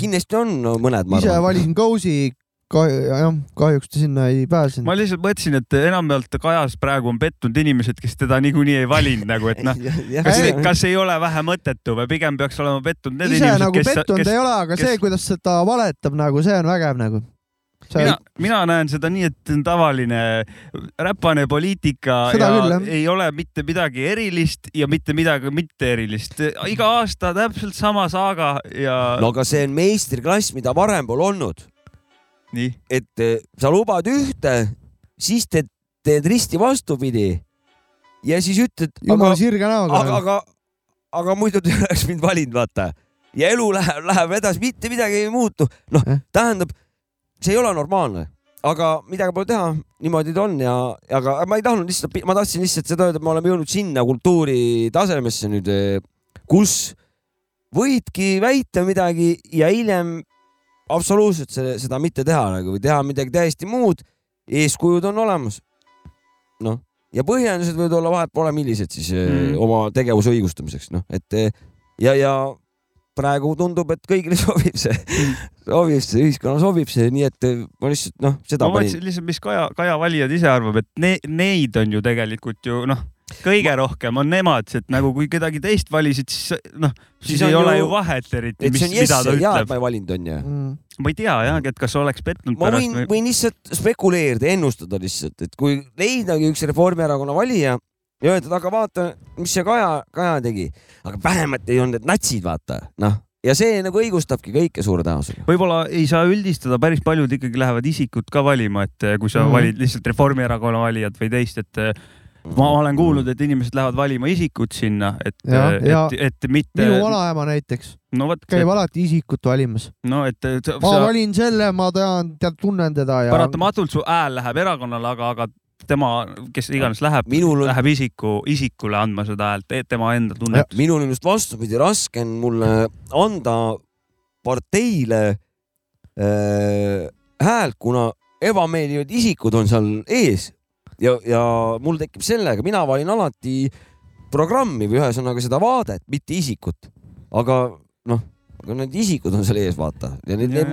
kindlasti on no, mõned, ma ise valisin Kousi, jah, kahjuks ta sinna ei pääsenud. ma lihtsalt mõtlesin, et enamjaolt Kajas praegu on pettunud inimesed, kes teda niikuinii ei valinud nagu, et noh, kas, kas ei ole vähe mõttetu või pigem peaks olema pettunud need ise inimesed, nagu kes, pettunud kes ei ole, aga kes- see, kuidas ta valetab nagu, see on vägev nagu. mina, mina näen seda nii, et see on tavaline räpane poliitika Seda ja küll, ei ole mitte midagi erilist ja mitte midagi mitte erilist. iga aasta täpselt sama saaga ja no aga see on meistriklass, mida varem pole olnud. Et eh, sa lubad ühte, siis teed, teed risti vastupidi ja siis ütled, aga jumala, sirge näoga aga, aga, aga muidu te ei oleks mind valinud, vaata. ja elu läheb, läheb edasi, mitte midagi ei muutu. noh Eh., tähendab, see ei ole normaalne, aga midagi pole teha, niimoodi ta on ja, aga ma ei tahtnud lihtsalt, ma tahtsin lihtsalt seda öelda, et me oleme jõudnud sinna kultuuritasemesse nüüd, kus võidki väita midagi ja hiljem absoluutselt selle, seda mitte teha nagu või teha midagi täiesti muud. eeskujud on olemas. noh, ja põhjendused võivad olla vahet pole millised siis mm. Mm. oma tegevuse õigustamiseks, noh, et eh, ja, ja praegu tundub, et kõigile sobib see, sobib see, ühiskonnale sobib see, nii et eh, ma lihtsalt noh, seda ma mõtlesin lihtsalt, mis Kaja, Kaja valijad ise arvab, et ne, neid on ju tegelikult ju noh, kõige rohkem on nemad, et nagu kui kedagi teist valisid, siis noh, siis, ei on ole ju- vahet eriti, mis on mida ta ja hea, et ütleb ma. ei valinud, onju. mm. ma ei tea jah, et kas oleks pettunud ma pärast võin või,? võin lihtsalt spekuleerida, ennustada lihtsalt, et kui leidagi üks Reformierakonna valija ja öelda, et aga vaata, mis see Kaja, Kaja tegi, aga vähemalt ei olnud need natsid, vaata, noh, ja see nagu õigustabki kõike suure tõenäosusega. võib-olla ei saa üldistada, päris paljud ikkagi lähevad isikut ka valima, et eh, kui sa mm -hmm. valid lihtsalt Reformierakonna valijat või teist, et eh, ma olen kuulnud, et inimesed lähevad valima isikut sinna, et, et, et mitte. minu vanaema näiteks no vot, käib alati isikut valimas. no et et ma sa valin selle, ma tean, tead, tunnen teda ja. paratamatult su hääl läheb erakonnale, aga, aga tema, kes iganes läheb, minul on, läheb isiku, isikule andma seda häält, tema enda tunnet. minul on just vastupidi, raske on mulle anda parteile äh, häält, kuna ebameeldivad isikud on seal ees ja, ja mul tekib sellega, mina valin alati programmi või ühesõnaga seda vaadet, mitte isikut. aga noh, aga need isikud on seal ees, vaata ja need, need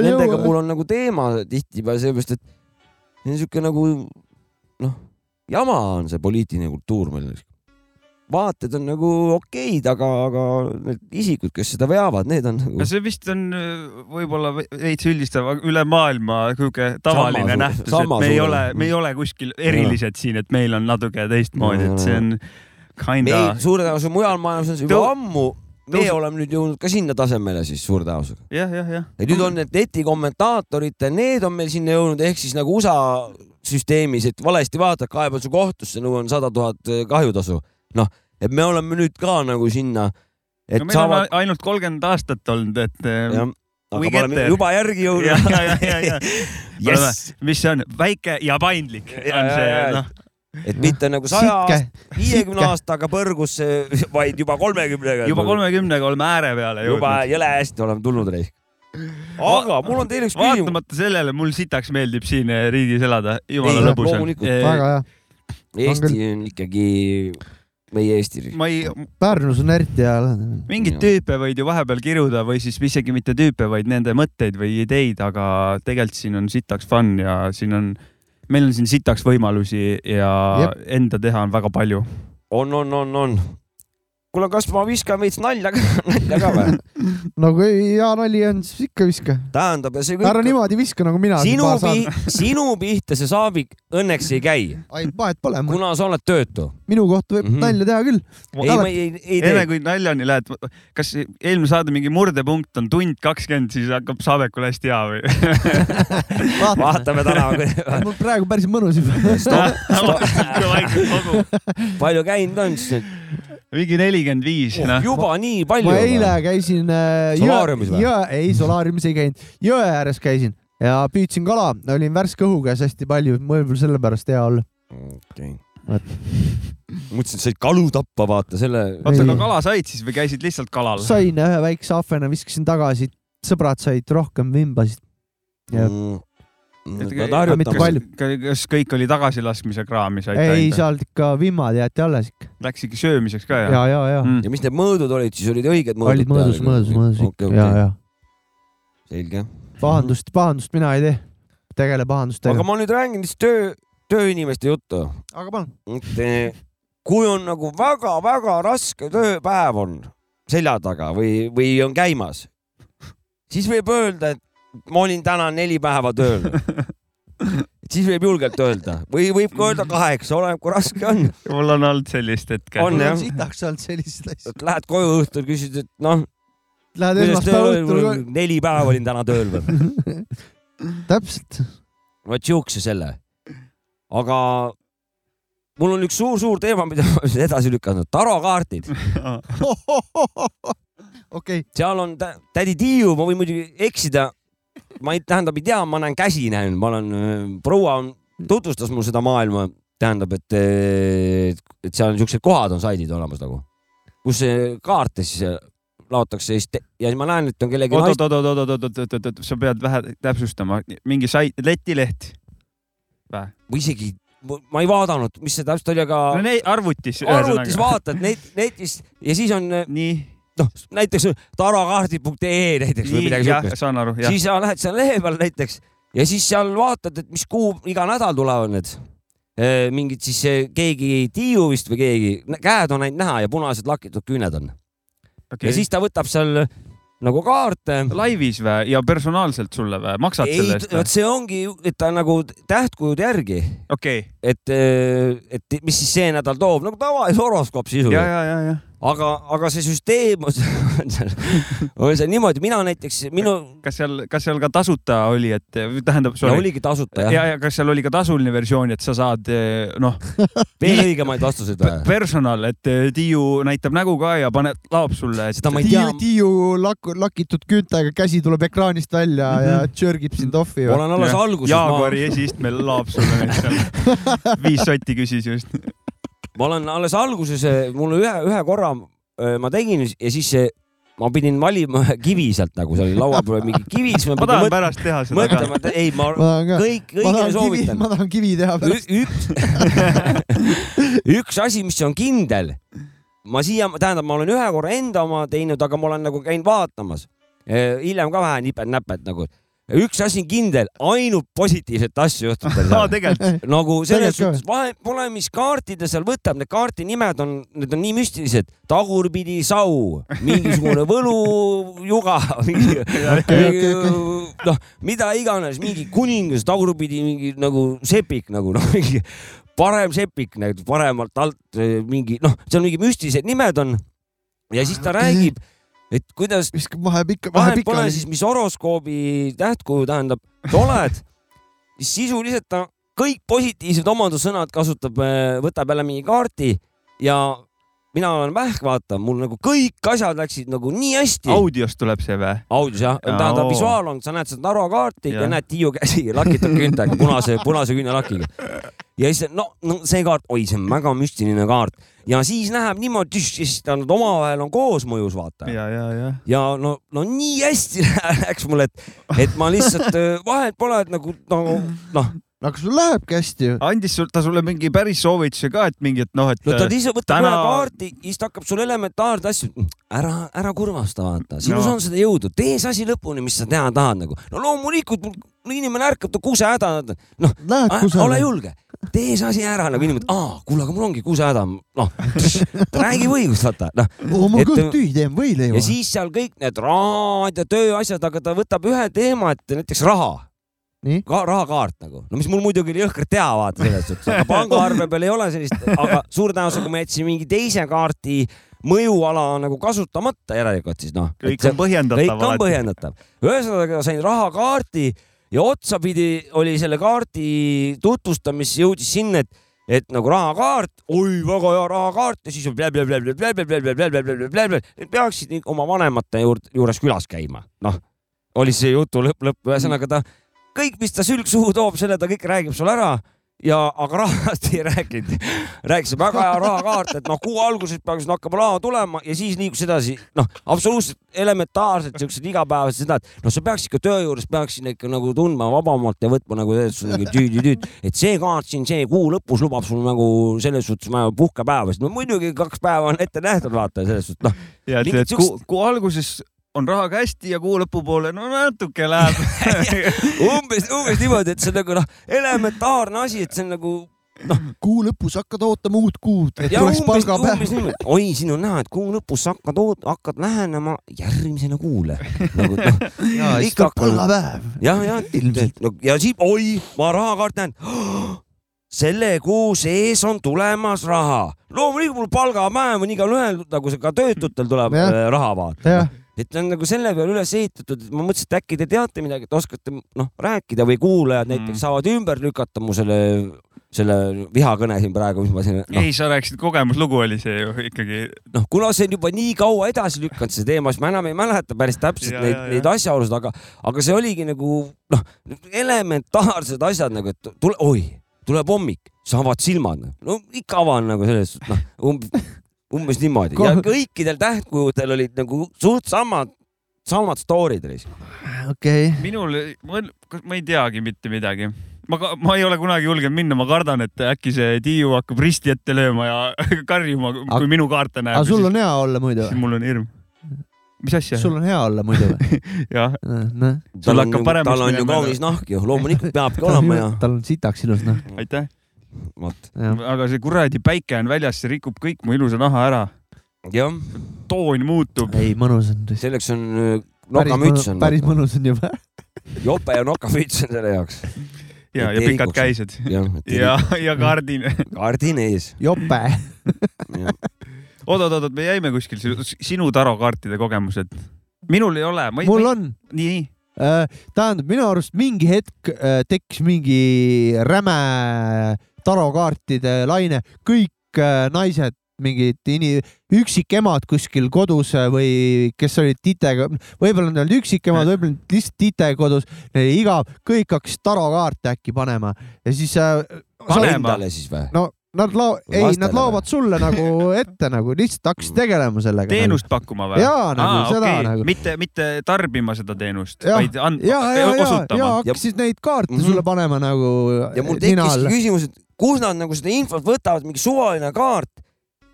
ei nendega jõua. mul on nagu teema tihtipeale sellepärast, et see on siuke nagu noh, jama on see poliitiline kultuur meil. Vaated on nagu okeid, aga, aga need isikud, kes seda veavad, need on nagu see vist on äh, võib-olla veits üldistav, aga üle maailma sihuke tavaline Sama- nähtus, et me ei ole, me ei ole kuskil erilised siin, et meil on natuke teistmoodi, et see on kinda suure tõenäosusega mujal maailmas on see juba ammu, me oleme nüüd jõudnud ka sinna tasemele siis suure tõenäosusega. jah, jah, jah. ja nüüd on need netikommentaatorid, need on meil sinna jõudnud ehk siis nagu USA süsteemis, et valesti vaatad, kaebad su kohtusse, nõuan sada tuhat kahjutasu. noh, et me oleme nüüd ka nagu sinna, et no meil saavad on ainult kolmkümmend aastat olnud, et we aga me oleme juba järgi jõudnud. ja, ja, ja, ja Yes. mis see on, väike ja paindlik Ja, on see noh, et mitte nagu saja aasta, viiekümne aastaga põrgusse, vaid juba kolmekümnega. juba kolmekümnega oleme ääre peale juba jõudnud. jõle hästi oleme tulnud reis. aga mul on teile üks küsimus. vaatamata sellele, mul sitaks meeldib siin eh, riigis elada, jumala Ei, lõbus on loomulikult.. väga hea. Eesti on ikkagi meie Eesti riik. ma ei, Pärnus on eriti hea. mingeid Jaa. tüüpe võid ju vahepeal kiruda või siis isegi mitte tüüpe, vaid nende mõtteid või ideid, aga tegelikult siin on sitaks fun ja siin on, meil on siin sitaks võimalusi ja Jep. enda teha on väga palju. on, on, on, on. kuule, kas ma viskan veits nalja ka, nalja ka või? no kui hea nali on, siis ikka viska. tähendab, ja see ära kõik, niimoodi viska nagu mina. sinu pi-, sinu pihta see saabik õnneks ei käi, ai, vahet pole, kuna sa oled töötu. minu kohta võib Mhm. nalja teha küll. ei, ma ei, ei enne tee. kui naljani lähed, kas eelmine saade mingi murdepunkt on tund kakskümmend, siis hakkab Saabekul hästi hea või? vaatame täna, mul praegu päris mõnus juba. palju käinud on siis nüüd? Mingi nelikümmend viis, noh. juba nii palju ma. eile käisin äh, Solaariumis või? ei solaariumis ei käinud, jõe ääres käisin ja püüdsin kala, olin värske õhu käes hästi palju, võib-olla sellepärast hea olla. okei Vot.. mõtlesin, et said kalu tappa, vaata selle. oota, aga kala said siis või käisid lihtsalt kalal? sain ühe väikse ahvena, viskasin tagasi, sõbrad said rohkem, vimbasid. Ja- Mm kas kõik oli tagasilaskmise kraami said? ei, seal ikka vimmad jäeti alles ikka. Läks ikka söömiseks ka jah? ja, ja, ja, ja.. Mm. ja mis need mõõdud olid siis, olid õiged mõõdud? olid mõõdus, mõõdus, mõõdus okay,, okay. ja, ja. selge. pahandust, pahandust mina ei tee, tegele pahandustega. aga ma nüüd räägin siis töö, tööinimeste juttu. aga palun. Eh, kui on nagu väga-väga raske tööpäev on selja taga või, või on käimas, siis võib öelda, et ma olin täna neli päeva tööl siis võib julgelt öelda või võib ka öelda kaheksa, oleneb kui raske on. mul on olnud sellist hetke. on jah? sitaks olnud selliseid asju. Lähed koju õhtul, küsid, et noh. Lähed esmaspäeva õhtul. neli päeva olin täna tööl või täpselt. vot siukse selle. aga mul on üks suur-suur teema, mida ma olen edasi lükanud, tarokaardid okei okay.. seal on tä tädi Tiiu, ma võin muidugi eksida ma ei, tähendab, ei tea, ma näen käsi näen, ma olen, äh, proua on, tutvustas mul seda maailma, tähendab, et, äh, et seal on siuksed kohad on saidid olemas nagu, kus kaartes äh, laotakse ja siis, ja siis ma näen, et on kellegi. oot, oot, oot, oot, oot, oot, oot, oot, sa pead vähe täpsustama, mingi sai-, letileht või? või isegi ma ei vaadanud, mis see täpselt oli, aga. no neid arvutis. arvutis vaatad neid, netis ja siis on. nii noh, näiteks tarakaardid.ee näiteks või midagi siukest. siis sa lähed seal lehe peal näiteks ja siis seal vaatad, et mis kuu iga nädal tulevad need. Äh, mingid siis äh, keegi Tiiu vist või keegi, käed on ainult näha ja punased lakitud küüned on. Okay.. ja siis ta võtab seal äh, nagu kaarte. laivis või ja personaalselt sulle või, maksad ei, selle eest? vot see ongi, et ta nagu tähtkujude järgi. Okay.. et, et mis siis see nädal toob, nagu tavaline horoskoop sisuliselt aga, aga see süsteem on seal, on seal niimoodi, mina näiteks, minu. kas seal, kas seal ka tasuta oli, et tähendab. ja oligi tasuta jah. ja, ja kas seal oli ka tasuline versioon, et sa saad eh, noh veel õigemaid vastuseid või? personal, et eh, Tiiu näitab nägu ka ja paneb, laob sulle et.... Tiiu, Tiiu lak-, lakitud küüntega käsi tuleb ekraanist välja mm -hmm. ja mhm. tšörgib sind off'i. olen alles ja. alguses. Jaaguari ma... esiistmel laob sulle neid seal. viis sotti küsis just ma olen alles alguses, eh, mul ühe, ühe korra eh, ma tegin ja siis see ma pidin valima ühe kivi sealt nagu, see oli laua peal mingi kivi, siis ma ma tahan mõt... pärast teha seda ka. mõtlema, et ei, ma, ma kõik, kõigile soovitan. ma tahan kivi teha pärast. üks, üks asi, mis on kindel, ma siia, tähendab, ma olen ühe korra enda oma teinud, aga ma olen nagu käinud vaatamas eh, hiljem ka vähe nipet-näpet nagu, üks asi on kindel, ainult positiivset asju juhtub tal seal no,. nagu selles suhtes vahe, pole, mis kaarti ta seal võtab, need kaarti nimed on, need on nii müstilised, tagurpidi sau, mingisugune võlujuga mingi, okay, okay, okay. noh, mida iganes, mingi kuningas, tagurpidi mingi nagu sepik nagu noh, mingi parem sepik, paremalt alt eh, mingi noh, seal mingi müstilised nimed on. Ja siis ta räägib et kuidas. viskab vahe pikka, vahe pikka. pole siis, mis horoskoobi tähtkuju tähendab, oled siis sisuliselt ta kõik positiivsed omadussõnad kasutab, võtab jälle mingi kaardi ja mina olen vähk, vaata, mul nagu kõik asjad läksid nagu nii hästi. audiost tuleb see või? audios jah, tähendab visuaal on, sa näed seda Narva kaarti ja, ja näed Tiiu käsi lakitud kündaga, punase, punase küünelakiga. ja siis no, no see kaart, oi, see on väga müstiline kaart ja siis läheb niimoodi, siis nad omavahel on koosmõjus, vaata. ja, ja, ja. ja no, no nii hästi läks mul, et, et ma lihtsalt äh, vahet pole, et nagu, nagu noh, noh aga kas sul lähebki hästi ju? andis sul, ta sulle mingi päris soovituse ka, et mingi, et noh, et. no ta äh, ise võtab täna... ühe kaardi, siis ta hakkab sulle elementaarne asju, mm, ära, ära kurvasta, vaata, sinus no. on seda jõudu, tee see asi lõpuni, mis sa teha tahad nagu. no loomulikult no, inimene ärkab, ta kusehäda, noh, ole julge, tee see asi ära nagu inimene, aa, kuule, aga mul ongi kusehäda, noh, räägi võigust, vaata, noh. Oh, oma kõht äh, tühi, teen võileiva. ja siis seal kõik need raadio, tööasjad, aga ta võtab ühe teema, et näiteks raha ka rahakaart nagu, no mis mul muidugi oli jõhkralt hea vaata selles suhtes, aga pangaarve peal ei ole sellist, aga suure tõenäosusega ma jätsin mingi teise kaardi mõjuala on nagu kasutamata järelikult siis noh. kõik on põhjendatav. kõik on põhjendatav. ühesõnaga sain rahakaardi ja otsapidi oli selle kaardi tutvustamis jõudis sinna, et et nagu rahakaart, oi väga hea rahakaart ja siis peaksid oma vanemate juurde, juures külas käima, noh oli see jutu lõpp, lõpp, ühesõnaga ta kõik, mis ta sülg suhu toob, selle ta kõik räägib sulle ära. Ja, aga rahast ei rääkinud. rääkis, väga hea rahakaart, et noh, kuu alguses peaks hakkama raha tulema ja siis liikus edasi, noh, absoluutselt elementaarsed siuksed igapäevased seda, et noh, sa peaks ikka töö juures peaks sinna ikka nagu tundma vabamalt ja võtma nagu suhtes nagu et see kaart siin, see kuu lõpus lubab sul nagu selles suhtes ma- puhkepäevasid, no muidugi kaks päeva on ette nähtud, vaata selles suhtes, noh, ja Mingit et kuu, kuu alguses on rahaga hästi ja kuu lõpupoole no natuke läheb. umbes, umbes niimoodi, et see on nagu noh, elementaarne asi, et see on nagu kuu lõpus hakkad ootama uut kuud, et ja tuleks palgapäev oi, siin on näha, et kuu lõpus sa hakkad oot-, hakkad lähenema järgmisele kuule. nagu noh, ja siis tuleb palgapäev. jah, jah, Ilmselt. no, ja siis, oi, ma rahakaart näen. selle kuu sees on tulemas raha. loomulikult mul palgapäev on igalühel nagu see ka töötutel tuleb Jah. äh, raha vaata et ta on nagu selle peale üles ehitatud, et ma mõtlesin, et äkki te teate midagi, et oskate noh rääkida või kuulajad Mm. näiteks saavad ümber lükata mu selle, selle vihakõne siin praegu, mis ma siin noh, ei, sa rääkisid, kogemuslugu oli see ju ikkagi. noh, kuna see on juba nii kaua edasi lükanud, see teema, siis ma enam ei mäleta päris täpselt Ja, neid neid asjaolusid, aga, aga see oligi nagu noh, elementaarsed asjad nagu, et tule, oi, tuleb hommik, sa avad silmad, no ikka avan nagu selles suhtes, noh umbes, niimoodi ja Kohe- kõikidel tähtkujudel olid nagu suht samad, samad story'd reis. okei. minul, ma ei teagi mitte midagi. ma, ma ei ole kunagi julgenud minna, ma kardan, et äkki see Tiiu hakkab risti ette lööma ja karjuma, kui minu kaarte näeb. aga sul on hea olla muidu siis mul on hirm. mis asja? sul on hea olla muidu või? jah, noh, Sul hakkab paremaks tal on ju kaunis nahk ju, loomulikult peabki olema ja tal on sitaks ilus noh. aitäh. Vot aga see kuradi päike on väljas, see rikub kõik mu ilusa naha ära. jah, toon muutub. ei, mõnus on selleks on äh, nokamüts on, päris mõnus on juba. jope ja nokamüts on selle jaoks. ja, ja pikad käised. jah, ja, ja kardin. kardin ees. jope. oot-oot-oot, me jäime kuskil, sinu tarokaartide kogemused. minul ei ole. mul on. nii, tähendab, minu arust mingi hetk äh, tekkis mingi räme tarokaartide laine, kõik äh, naised mingid ini-, üksikemad kuskil kodus äh, või kes olid titega, võib-olla nad olid üksikemad, võib-olla lihtsalt tite kodus, igav, kõik hakkasid tarokaarte äkki panema ja siis äh, Panema. Endale siis või? no nad lao-, ei, nad laovad sulle nagu ette nagu lihtsalt hakkasid tegelema sellega. teenust pakkuma või? Jaa, nagu seda nagu. mitte, mitte tarbima seda teenust, vaid and- ja, ja, osutama. hakkasid neid kaarte Mhm. sulle panema nagu ja mul alla. küsimus, et kus nad nagu seda infot võtavad, mingi suvaline kaart.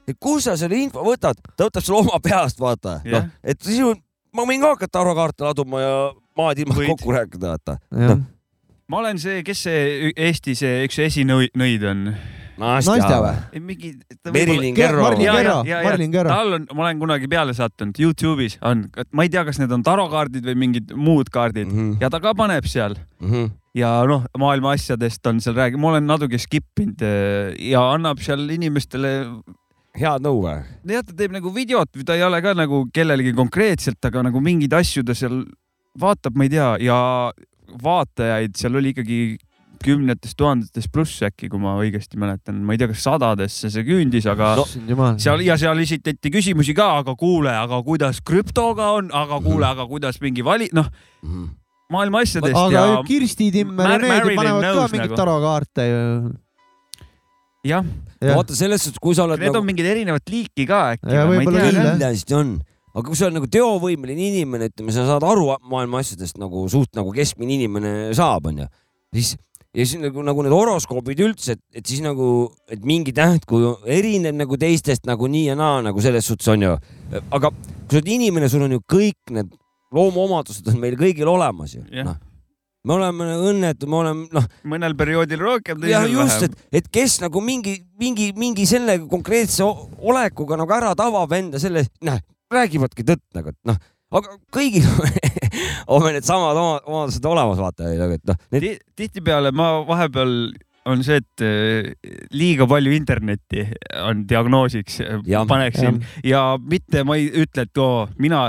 et kus sa selle info võtad, ta võtab sulle oma peast, vaata. Jah. noh, et sinu, ma võin ka hakata tarokaarte laduma ja maad ilma Võid. kokku rääkida, vaata. ma olen see, kes see Eesti see üks esinõid on? Nastja või? mingi. Merilin Ker- Kerro. Ja Kerro,, tal on, ma olen kunagi peale sattunud, Youtube'is on, ma ei tea, kas need on tarokaardid või mingid muud kaardid Mhm. ja ta ka paneb seal ja noh, maailma asjadest on seal rääginud, ma olen natuke skip inud eh, ja annab seal inimestele, head nõu või? jah, ta teeb nagu videot, ta ei ole ka nagu kellelegi konkreetselt, aga nagu mingeid asju ta seal vaatab, ma ei tea, ja vaatajaid seal oli ikkagi kümnetes tuhandetes pluss äkki, kui ma õigesti mäletan, ma ei tea, kas sadadesse see küündis, aga no, seal ja seal esitati küsimusi ka, aga kuule, aga kuidas krüptoga on, aga kuule, aga kuidas mingi vali, noh, maailma asjadest aga ja Kirsti Timmer ja need panevad ka mingeid nagu. tarokaarte ju. jah, vaata selles suhtes, kui sa oled need nagu on mingid erinevat liiki ka äkki. Ja kindlasti on, aga kui sa oled nagu teovõimeline inimene, ütleme, sa saad aru maailma asjadest nagu suht nagu keskmine inimene saab, onju, siis ja siis nagu, nagu need horoskoobid üldse, et, et siis nagu, et mingi tähtkuju erineb nagu teistest nagu nii ja naa nagu selles suhtes on ju. aga kui sa oled inimene, sul on ju kõik need loomuomadused on meil kõigil olemas ju Jah. no.. me oleme õnnetud, me oleme noh, mõnel perioodil rohkem, teisel just, vähem et, et kes nagu mingi, mingi, mingi selle konkreetse olekuga nagu ära tabab enda selle, noh, räägivadki tõtt nagu, et noh, aga kõigil on meil needsamad oma- omadused olemas, vaata, et noh, need Ti- tihtipeale ma vahepeal on see, et eh, liiga palju internetti on diagnoosiks, Jah. paneksin ja mitte ma ei ütle, et oo, mina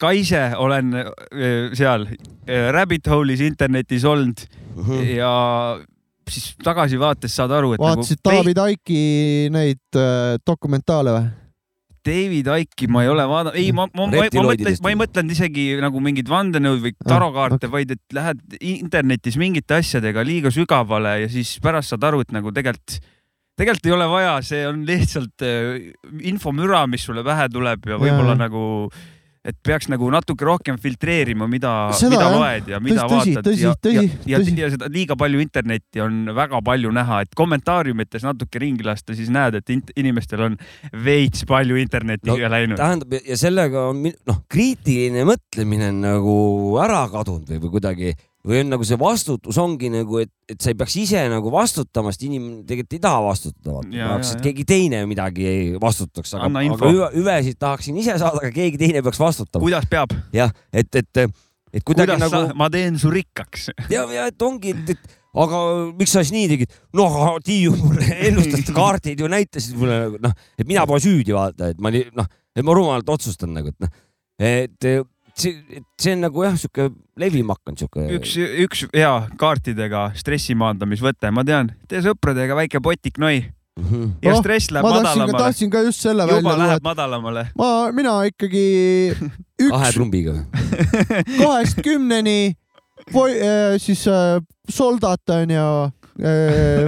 ka ise olen eh, seal eh, rabbit hole'is internetis olnud Mhm. ja siis tagasivaates saad aru, et vaatasid nagu Taavi Taiki neid äh, dokumentaale või? David Icke'i ma ei ole vaadanud, ei, ma, ma, ma, ma mõtlen, ma ei mõtlenud isegi nagu mingit vandenõud või tarokaarte okei. vaid et lähed internetis mingite asjadega liiga sügavale ja siis pärast saad aru, et nagu tegelikult, tegelikult ei ole vaja, see on lihtsalt äh, infomüra, mis sulle pähe tuleb ja võib-olla Jaa. nagu, et peaks nagu natuke rohkem filtreerima, mida, mida jah. loed ja mida Tõsi, vaatad tõsi, ja, tõsi, ja, ja, ja seda liiga palju internetti on väga palju näha, et kommentaariumites natuke ringi lasta, siis näed, et inimestel on veits palju internetiga No, läinud. tähendab ja sellega on noh, kriitiline mõtlemine on nagu ära kadunud või, või kuidagi või on nagu see vastutus ongi nagu, et, et sa ei peaks ise nagu vastutama, sest inimene tegelikult ei taha vastutada. Ja, tahaks, et keegi teine midagi ei vastutaks, aga, aga hüve, hüvesid tahaksin ise saada, aga keegi teine peaks vastutama. kuidas peab, jah, et, et, et kuidagi kuidas nagu ma teen su rikkaks. ja, ja et ongi, et, et aga miks sa siis nii tegid? no aga Tiiu mulle ennustas kaardid ju näitasid mulle nagu noh, et mina pole süüdi vaata, et ma olin noh, et ma rumalalt otsustan nagu, et noh, et see, see on nagu jah, sihuke levima hakanud sihuke. üks, üks hea kaartidega stressi maandamisvõte, ma tean, tee sõpradega väike potik noi Mhm. ja Oh, stress läheb ma madalamale. tahtsin ka just selle juba välja tuua, läheb madalamale. ma, mina ikkagi kahe üks trumbiga. kahest kümneni, siis äh, soldat on ju,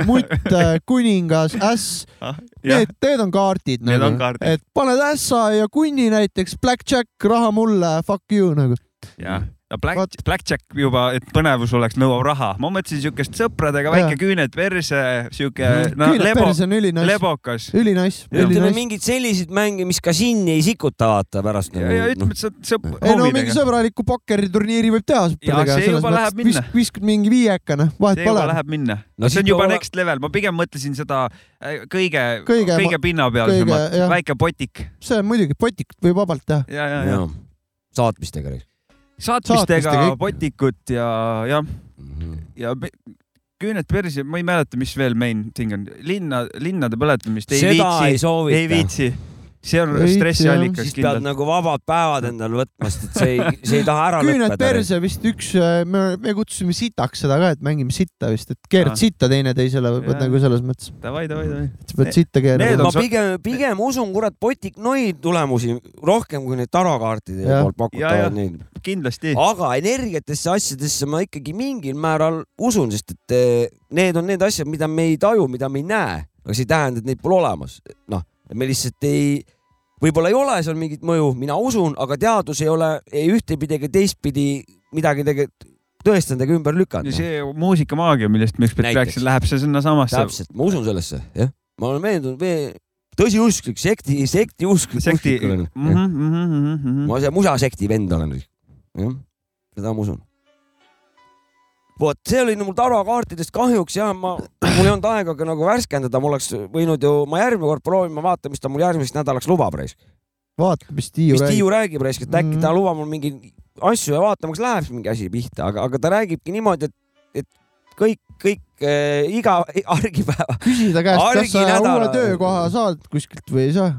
mutt, kuningas, äss, jah, need, need on kaardid Need nagu et paned ässa ja kunni näiteks, blackjack, raha mulle, fuck you nagu. jah. No Black Blackjack juba, et põnevus oleks, nõuab raha. ma mõtlesin siukest sõpradega väike Jaa. küüned perse, siuke Mhm. no küüned lebo, perse on ülinais, lebokas. ülinais, ütleme mingeid selliseid mänge, mis ka sinni ei sikuta, vaata pärast ja, nagu, ja ütleme, et sa sõp-, ei no mingi sõbraliku pokkeriturniiri võib teha sõpradega. see juba läheb minna. viskad mingi viiekane, vahet see juba pole. läheb minna No see on juba next level, ma pigem mõtlesin seda äh, kõige, Kõige- kõige, pinnapealsemat väike potik see on muidugi, potikut võib vabalt teha. ja, ja, ja saatmistega. Saatmistega Saatmistega potikut ja, jah, Mhm. ja pe- küüned perse, ma ei mäleta, mis veel main thing on, linna, linnade põletamist ei seda ei viitsi, ei soovita. viitsi. See on stressiallikas siis pead nagu vabad päevad endale võtma, sest et see ei, see ei taha ära küüned lõppeda. perse vist üks, me, me kutsusime sitaks seda ka, et mängime sitta vist, et keerad Aa. sitta teineteisele, Jaa. nagu selles mõttes, Davai, davai, davai. sa pead sitta keerama ma pigem, pigem usun, kurat, Botik Noi tulemusi rohkem kui neid tarokaartide poolt pakutavad neid. kindlasti. aga energiatesse asjadesse ma ikkagi mingil määral usun, sest et eh, need on need asjad, mida me ei taju, mida me ei näe, aga see ei tähenda, et neid pole olemas. noh, me lihtsalt ei, võib-olla ei ole seal mingit mõju, mina usun, aga teadus ei ole ei ühtepidi ega teistpidi midagi tegelikult tõestanud ega ümber lükanud see muusikamaagia, millest ükspäev Näiteks. rääkisime, läheb see sinnasammasse. täpselt, ma usun sellesse, jah. ma olen veendunud, tõsiusklik, sekti, sekti usklik. sekti. Mhm, ma see musasekti vend olen. jah, seda ma usun. Vot see oli mul tarokaartidest kahjuks ja ma, mul ei olnud aega ka nagu värskendada, ma oleks võinud ju, ma järgmine kord proovin, ma vaatan, mis ta mul järgmiseks nädalaks lubab raisk. vaata, mis Tiiu mis räägib. Tiiu räägib raisk, et äkki Mhm. ta lubab mul mingeid asju ja vaatame, kas läheb mingi asi pihta, aga, aga ta räägibki niimoodi, et, et kõik, kõik äh, iga argipäeva, küsi ta käest, kas sa uue töökoha saad kuskilt või ei saa.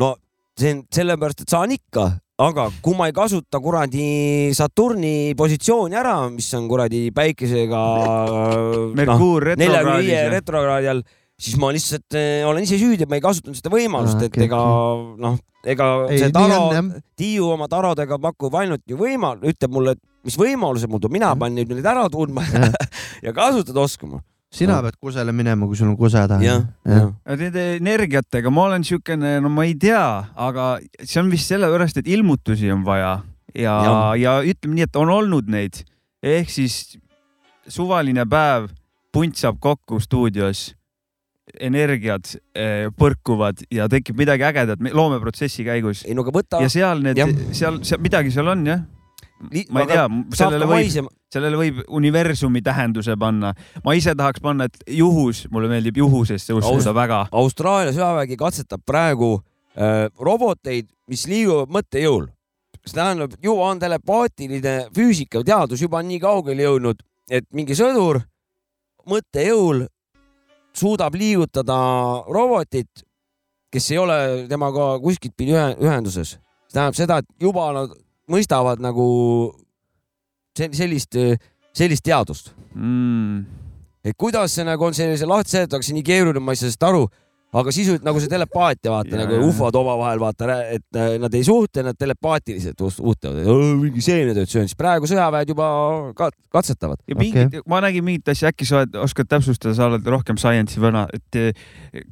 no see on sellepärast, et saan ikka, aga kui ma ei kasuta kuradi Saturni positsiooni ära, mis on kuradi päikesega Merkuur viie retrokraadis. retrokraadi all, siis ma lihtsalt eh, olen ise süüdi, et ma ei kasutanud seda võimalust Ah, et okei, ega noh, ega Ei, see Taro Tiiu oma tarodega pakub ainult ju võimal-, ütleb mulle, et mis võimalused mul tuleb, mina pean nüüd neid ära tundma Jah. ja kasutada oskama. Sina pead kusele minema, kui sul on kuse jah. Nende energiatega ma olen siukene, no ma ei tea, aga see on vist sellepärast, et ilmutusi on vaja. Ja, ja, ja ütleme nii, et on olnud neid. Ehk siis suvaline päev, punt saab kokku stuudios, energiad eh, põrkuvad ja tekib midagi ägedat me- loomeprotsessi käigus. Ei no aga võta ja, seal need seal, seal midagi seal on jah. Ma ei tea, sellele võib, sellele võib universumi tähenduse panna. ma ise tahaks panna, et juhus, mulle meeldib juhusesse uskuda Aus- väga. Austraalia sõjavägi katsetab praegu äh, roboteid, mis liiguvad mõttejõul. see tähendab, juba on telepaatiline füüsika, teadus juba nii kaugele jõudnud, et mingi sõdur mõttejõul suudab liigutada robotit, kes ei ole temaga kuskilt pidi ühe, ühenduses. see tähendab seda, et juba nad mõistavad nagu se- sellist, sellist teadust Mm. et kuidas see nagu on sellise lahti seletatakse nii keeruline, ma ei saa sellest aru. aga sisuliselt nagu see telepaatia vaata Ja, nagu ufod omavahel vaata, et äh, nad ei suhtle, nad telepaatiliselt suhtlevad, mingi seemnetööd söön, siis praegu sõjaväed juba ka katsetavad. ja mingit okay., ma nägin mingit asja, äkki sa oled, oskad täpsustada, sa oled rohkem science'i vana, et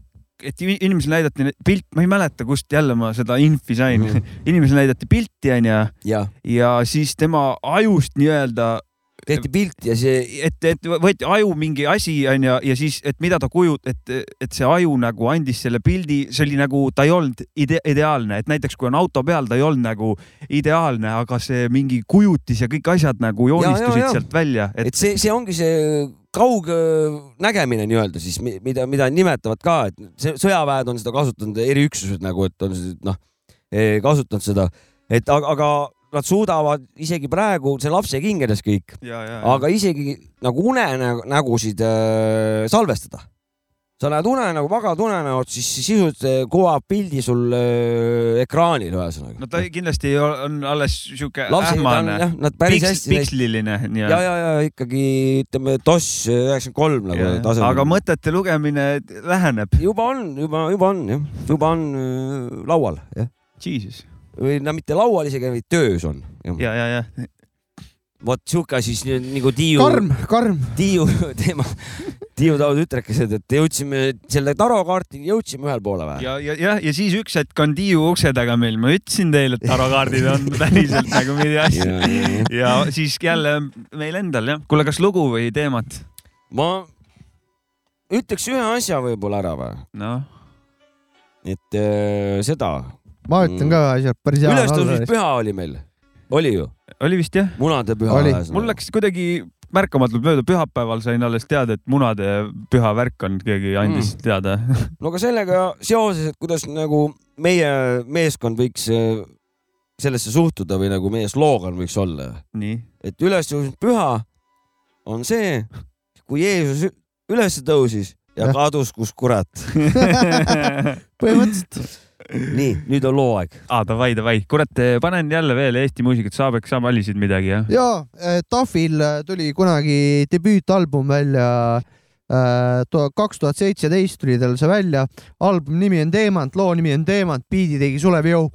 et inimesele näidati pilt, ma ei mäleta, kust jälle ma seda infi sain mm. Mhm. inimesele näidati pilti, onju, ja ja siis tema ajust nii-öelda tehti pilt ja see, et, et võeti aju mingi asi onju ja siis, et mida ta kujut-, et, et see aju nagu andis selle pildi, see oli nagu, ta ei olnud ide, ideaalne, et näiteks kui on auto peal, ta ei olnud nagu ideaalne, aga see mingi kujutis ja kõik asjad nagu joonistusid ja, ja. sealt välja, et et see, see ongi see kauge nägemine nii-öelda siis, mida, mida nimetavad ka, et sõjaväed on seda kasutanud, eriüksused nagu, et on noh kasutanud seda, et aga, aga nad suudavad isegi praegu, see lapse kingedes kõik, aga isegi nagu unenägusid äh, salvestada. Sa näed unenägu, magad unenäod, siis sisuliselt äh, kuvab pildi sul äh, ekraanil ühesõnaga. no ta kindlasti ei ole- on alles sihuke ähmane, nad päris piks, hästi. piksliline ja, nii-öelda. ja, ja ikkagi ütleme DOS üheksakümmend kolm nagu tasemel. aga mõtete lugemine läheneb. juba on, juba, juba on jah, juba on äh, laual jah, Jesus. või no mitte laual isegi, vaid töös on. ja, ja, ja vot sihuke siis nüüd nagu Tiiu, karm, karm. Tiiu teema, Tiiu Taud ütrekesed, et jõudsime selle tarokaartini jõudsime ühele poole või? ja, ja, ja, ja siis üks hetk on Tiiu ukse taga meil, ma ütlesin teile, et tarokaardid on päriselt nagu mingi asi. ja, ja, siis jälle meil endal jah. kuule, kas lugu või teemat? ma ütleks ühe asja võib-olla ära või, noh, et äh, seda, ma ütlen ka asja, päris hea. ülestõusmispüha oli meil, oli ju, oli vist jah? munade püha Oli. ühesõnaga. mul läks kuidagi märkamatult mööda, pühapäeval sain alles teada, et munade püha värk on, keegi andis mm. teada. no aga sellega seoses, et kuidas nagu meie meeskond võiks äh, sellesse suhtuda või nagu meie sloogan võiks olla, et ülestõusmispüha on see, kui Jeesus üles tõusis ja Jah. kadus, kus kurat. põhimõtteliselt. nii, nüüd on loo aeg. aa, davai, davai, kurat, panen jälle veel Eesti muusikat, Saabek, sa valisid midagi jah? ja Tahvil tuli kunagi debüütalbum välja kaks tuhat seitseteist tuli tal see välja, albumi nimi on Teemant, loo nimi on Teemant, biidi tegi Sulev Jõu.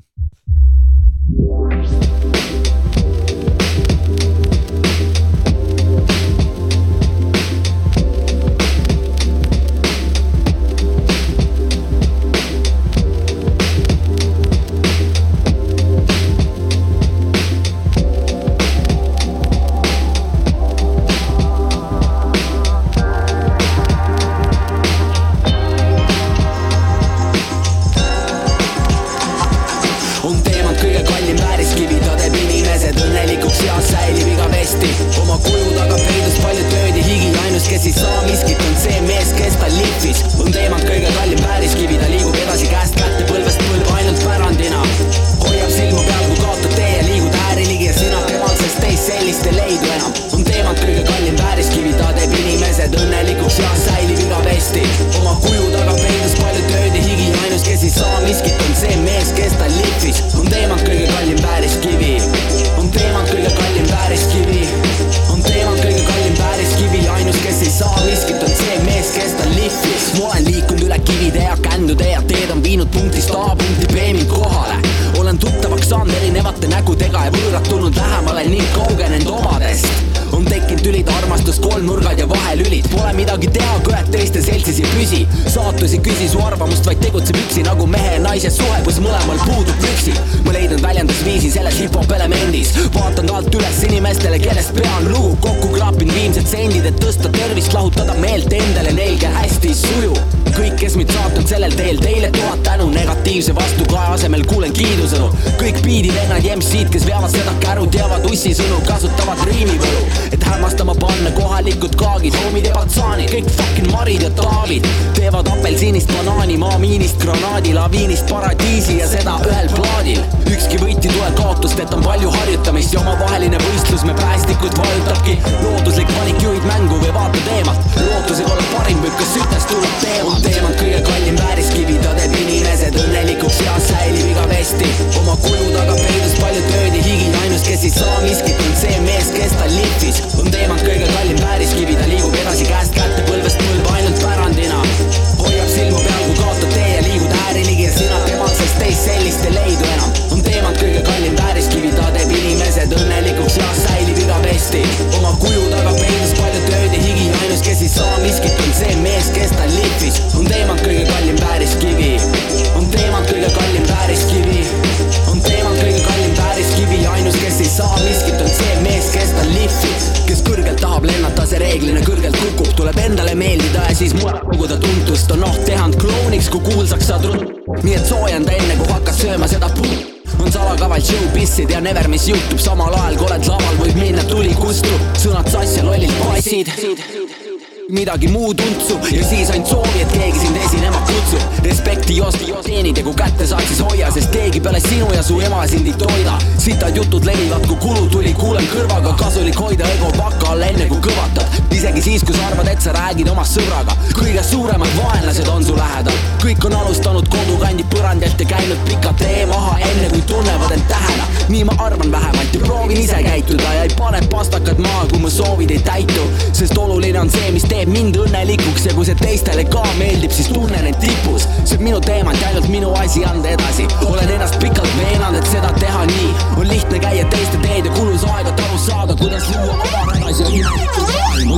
seed. Midagi muud untsu ja siis ainult soovi, et keegi sind esinema kutsub. Respekti osti, teenid ja kui kätte saad, siis hoia, sest keegi peale sinu ja su ema sind ei toida. sitad jutud levivad, kui kulu tuli, kuulen kõrvaga, kasulik hoida ego paka all enne kui kõvatad. isegi siis, kui sa arvad, et sa räägid oma sõbraga, kõige suuremad vaenlased on su lähedal. kõik on alustanud kodukandi põrandalt ja käinud pika tee maha, enne kui tunnevad end tähena. nii ma arvan vähemalt ja proovin ise käituda ja ei pane pastakad maha, kui mu soovid ei täitu, sest oluline on see, mis teeb mind õnnelikuks ja kui see teistele ka meeldib, siis tunnen end tipus. see on minu teemant ja ainult minu asi anda edasi. olen ennast pikalt veenanud, et seda teha nii on lihtne käia teiste teed ja kulus aega, et aru saada, kuidas luua oma tagasi ja minevikus maailma.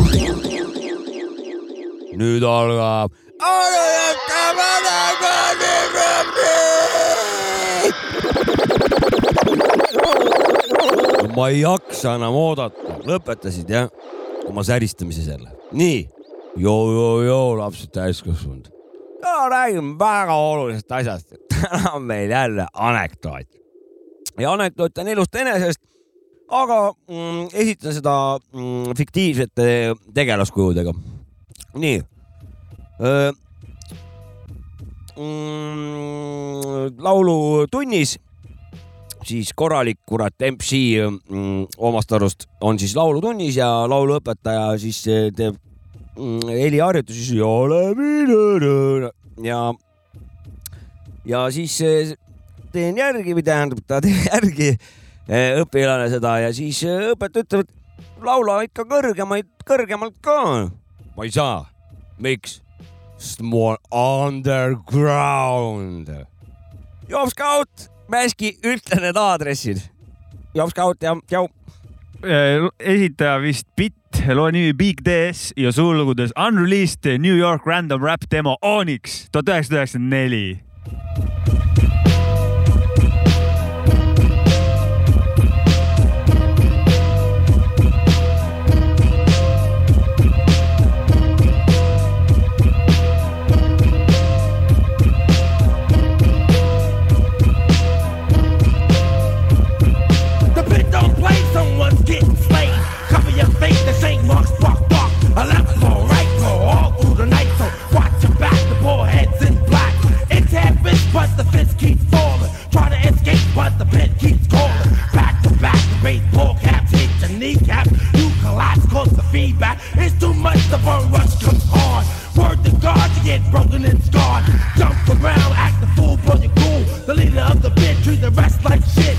nüüd algab. ma ei jaksa enam oodata, lõpetasid jah oma säristamise selle. nii, joo-joo-joo, lapsed täiskasvanud. täna räägime väga olulisest asjast. täna on meil jälle anekdoot. ja anekdoot on elust enesest, aga mm, esitan seda mm, fiktiivsete tegelaskujudega. nii mm, laulutunnis siis korralik kurat MC mm, omast arust on siis laulutunnis ja lauluõpetaja siis eh, teeb mm, heliharjutusi siis ole mine ja ja siis eh, teen järgi või tähendab, ta teeb järgi eh, õpilane seda ja siis õpetaja ütleb, et laula ikka kõrgemaid, kõrgemalt ka. ma ei saa. miks? sest ma olen underground. Job Scout, Mäski, ütle need aadressid. Job Scout ja, ja esitaja vist Bitt, loo nimi Big DS ja sulgudes Unreleased New York Random Rap demo Onyx tuhat üheksasada üheksakümmend neli. Keeps falling. Try to escape, but the pit keeps calling. Back to back, the baseball caps hit your kneecaps. You collapse cause the feedback is too much. The burn rush comes hard. Word to God, you get broken and scarred. Jump around, act the fool, but you're cool. The leader of the pit, treat the rest like shit.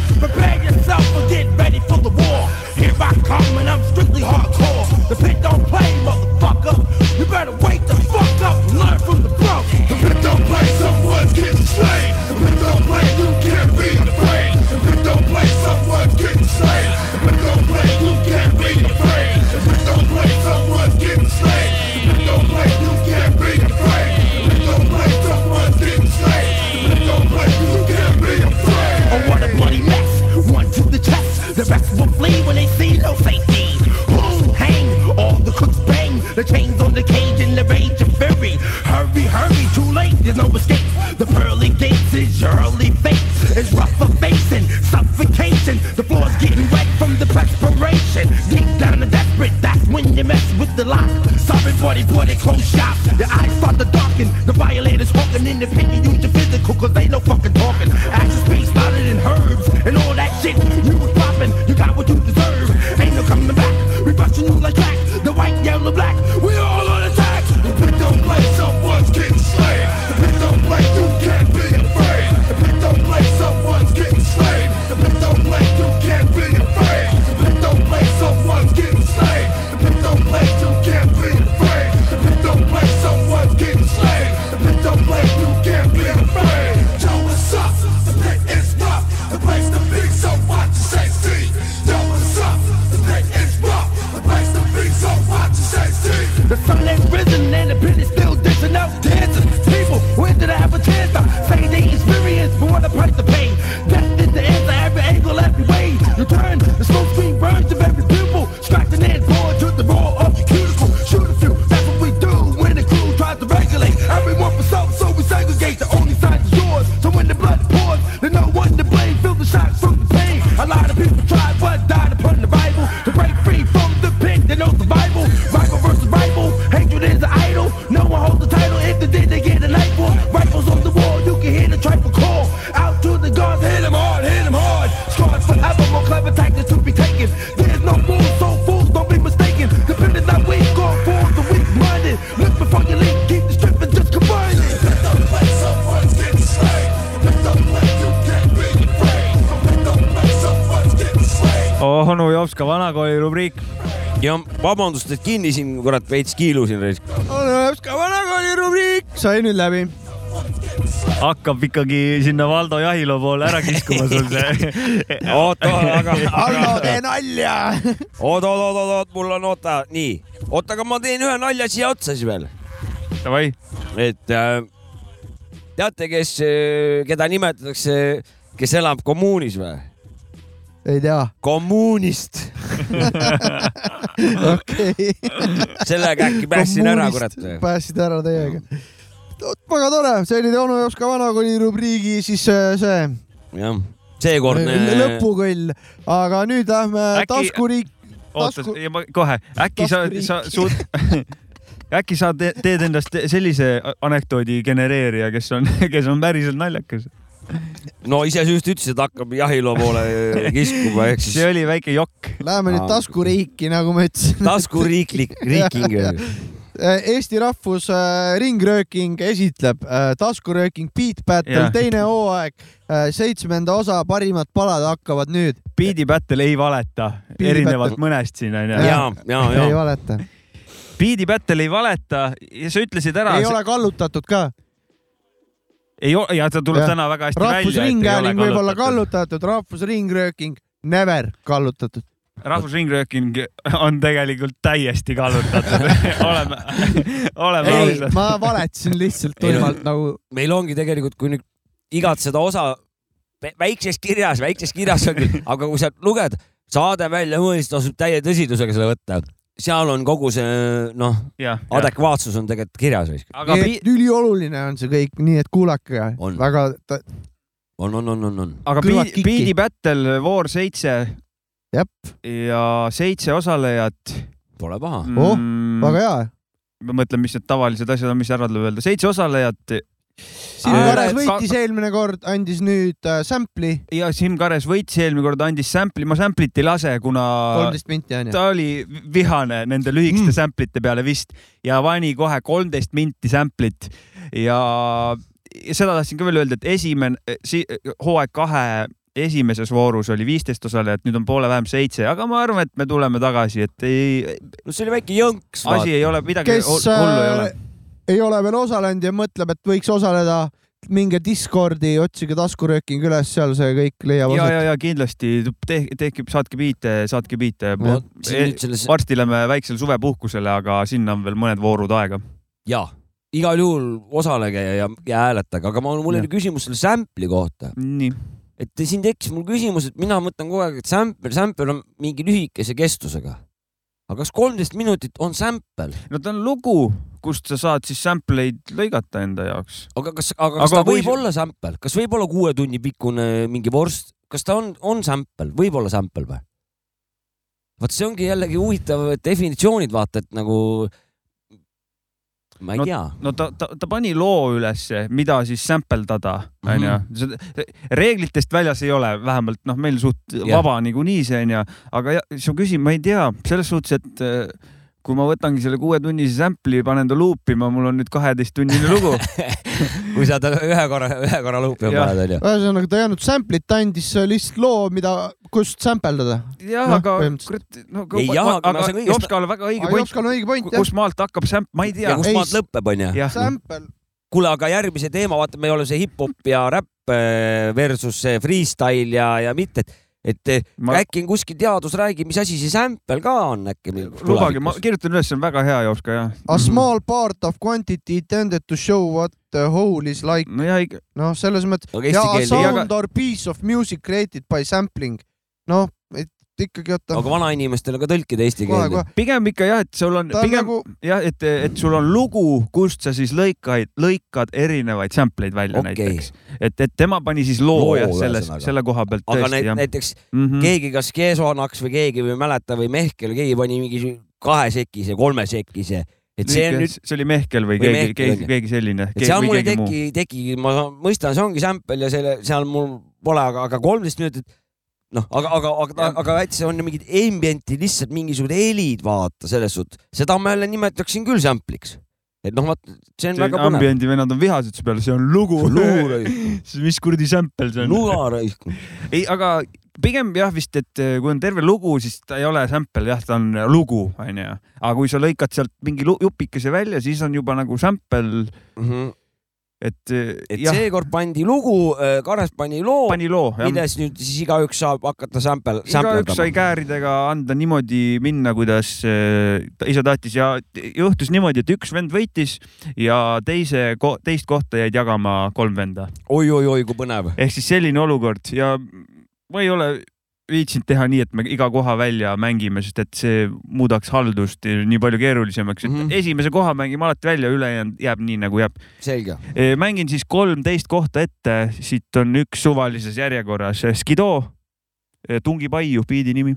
vabandust, et kinni siin kurat veits kiilusin. vanakooli rubriik sai nüüd läbi. hakkab ikkagi sinna Valdo Jahilo poole ära kiskuma sul see. oot, aga, Aldo, tee nalja. oot, oot, oot, oot, oot, mul on oota, nii, oota, aga ma teen ühe nalja siia otsa siis veel, Davai, et äh, teate, kes, keda nimetatakse, kes elab kommuunis või? ei tea, kommuunist, okei. sellega äkki päästsin ära, kurat. päästsid ära täiega. väga tore, see oli onu Jopska vanakooli rubriigi siis äh, see jah, seekordne. lõpukõll, aga nüüd lähme Äkki- taskuriik. oota Tasku-, kohe, äkki sa, taskuriik. sa suud, äkki sa te, teed endast sellise anekdoodi genereerija, kes on, kes on päriselt naljakas. No ise sa just ütlesid, et hakkab jahiloo poole kiskuma, ehk see siis oli väike jokk. Läheme nüüd taskuriiki, nagu ma ütlesin. taskuriiklik, riiking. Eesti Rahvus äh, Ringrööking esitleb äh, taskurööking Beat Battle teine hooaeg äh,, seitsmenda osa parimad palad hakkavad nüüd. Beat'i Battle ei valeta, erinevalt Battle. mõnest siin onju. ja, ja, ei ja valeta, Beat'i Battle ei valeta ja sa ütlesid ära. ei ole kallutatud ka. Ei ole, ja ta tuleb Jah. täna väga hästi välja. rahvusringhääling võib olla. kallutatud, Rahvusringrööking never kallutatud. rahvusringrööking on tegelikult täiesti kallutatud. oleme, oleme ausad. ma valetasin lihtsalt tuimalt nagu meil ongi tegelikult, kui nüüd igat seda osa vä- väikses kirjas, väikses kirjas on küll, aga kui sa luged saade välja mõeldes, tasub täie tõsidusega seda võtta. Seal on kogu see noh, adekvaatsus on tegelikult kirjas. aga ülioluline on see kõik, nii et kuulake On. väga, on, on, on, on, on. aga. Beat'i Battle voor seitse Jep. ja seitse osalejat. Pole paha. Oh, väga hea. ma mõtlen, mis need tavalised asjad on, mis ära tuleb öelda. seitse osalejat Siim Äh, Kares ka- võitis eelmine kord, andis nüüd äh, sample'i, ja Siim Kares võitis eelmine kord, andis sample'i, ma sample'it ei lase, kuna kolmteist minti onju. ta oli vihane nende lühikeste Mm. mm. sample'ite peale vist ja pani kohe kolmteist minti sample'it ja, ja seda tahtsin ka veel öelda, et esimene si, hooaeg kahe esimeses voorus oli viisteist osalejat, nüüd on poole vähem seitse, aga ma arvan, et me tuleme tagasi, et ei, no see oli väike jõnks. asi ei ole midagi hullu ei ole äh,. Ei ole veel osalenud ja mõtleb, et võiks osaleda, minge Discordi, otsige taskurööking üles, seal see kõik leiab ja, aset. ja, ja kindlasti tehke, tehke, saatke biite, saatke biite. Nüüd selles, varsti läheme väiksele suvepuhkusele, aga sinna on veel mõned voorud aega. ja igal juhul osalege ja, ja, ja hääletage, aga ma, mul oli küsimus selle sample'i kohta, nii, et siin tekkis mul küsimus, et mina mõtlen kogu aeg, et sample, sample on mingi lühikese kestusega. aga kas kolmteist minutit on sample? no ta on lugu, kust sa saad siis sample eid lõigata enda jaoks. aga kas, aga kas Aga ta võib see- olla sample, kas võib olla kuue tunni pikkune mingi vorst, kas ta on, on sample, võib olla sample või? vot see ongi jällegi huvitav definitsioonid, vaata, et nagu ma ei No- tea. no ta, ta, ta pani loo ülesse, mida siis sample dada, onju. reeglitest väljas ei ole, vähemalt noh, meil suht Jah. vaba niikuinii see onju, aga ja, su küsimus, ma ei tea, selles suhtes, et kui ma võtangi selle kuuetunnise sample'i, panen ta luupima, mul on nüüd kaheteisttunnine lugu. kui sa ta ühe korra, ühe korra luupi Jah. paned, onju. ühesõnaga, ta ei andnud sample'it, ta andis lihtsalt loo, mida, kust sample dada. jah Noh, aga põhimõtteliselt. kurat, no Ei, jah, aga no see on kõigest- Jopskal on väga õige point, Jopskal on õige point jah. kus maalt hakkab sample, ma ei tea ja. kust maalt lõpeb, onju. Sample, kuule, aga järgmise teema, vaata, me oleme see hip-hop ja räpp eh, versus see freestyle ja, ja mitte, et, et eh, Ma- äkki on kuskil teadus räägib, mis asi see sample ka on äkki. lubage, ma kirjutan üles, see on väga hea, Jopska jah. a small part of quantity intended to show what the whole is like. ja noh, selles mõttes aga ja a sound or piece of music created by sampling. noh, et ikkagi oota. aga vanainimestele ka tõlkida eesti keelde. pigem ikka jah, et sul on ta pigem nagu, jah, et, et sul on lugu, kust sa siis lõikaid, lõikad erinevaid sample eid välja okay. näiteks. et, et tema pani siis loo, Loo, loo jah, selles selle koha pealt aga tõesti näiteks mm. -hmm. keegi, kas Keesonaks või keegi või mäleta või Mehkel, keegi pani mingi kahesekise, kolmesekise et see on nüüd, see oli Mehkel või Või keegi, keegi keegi selline. et seal mul ei teki, teki, ma mõistan, see ongi sample ja selle, seal mul pole, aga, aga kolmteist minutit, noh, aga, aga, aga, aga väitsa on mingid ambient'i lihtsalt mingisugused helid, vaata selles suhtes, seda ma jälle nimetaksin küll sample'iks. et noh, vaat see on väga põnev. ambiendi vennad on vihased su peale, see on lugu. mis kuradi sample see on? nugaraisk. ei, aga pigem jah vist, et eh, kui on terve lugu, siis ta ei ole sample jah, ta on lugu, onju. aga kui sa lõikad sealt mingi jupikese välja, siis on juba nagu sample, et, eh, et jah, seekord pandi lugu, Kares pani loo, pani loo, jah. milles nüüd siis igaüks saab hakata sample, igaüks sai kääridega anda niimoodi minna, kuidas eh, ise tahtis ja juhtus niimoodi, et üks vend võitis ja teise, teist kohta jäid jagama kolm venda. oi-oi-oi, kui põnev. ehk siis selline olukord ja ma ei ole viitsinud teha nii, et me iga koha välja mängime, sest et see muudaks haldust nii palju keerulisemaks, et mm. -hmm. esimese koha mängime alati välja, ülejäänud jääb nii nagu jääb. selge. mängin siis kolmteist kohta ette, siit on üks suvalises järjekorras Skido, Tungi Paiu, biidi nimi.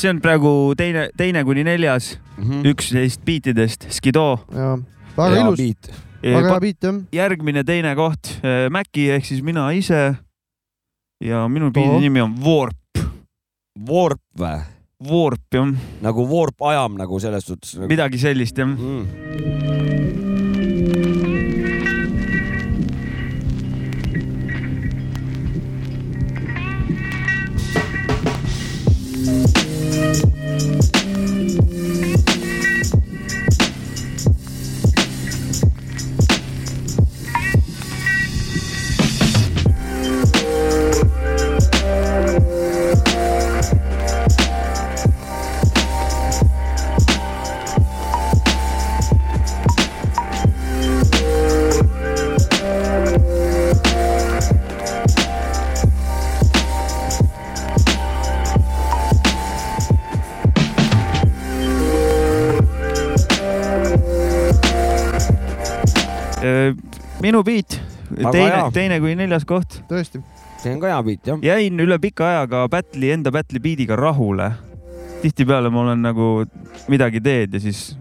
See on praegu teine, teine kuni neljas, Mhm. üksteist biitidest Skido. ja väga ilus, väga hea beat jah. järgmine teine koht, Mäki ehk siis mina ise. ja minu biidi Ohoh. nimi on Warp, Warp või? Warp jah, nagu Warp ajam nagu selles suhtes nagu.... midagi sellist jah. Mm. Minu biit, Väga teine teine kui neljas koht. tõesti, see on ka hea beat jah. jäin üle pika ajaga Battle'i, enda Battle'i biidiga rahule. tihtipeale ma olen nagu midagi teed ja siis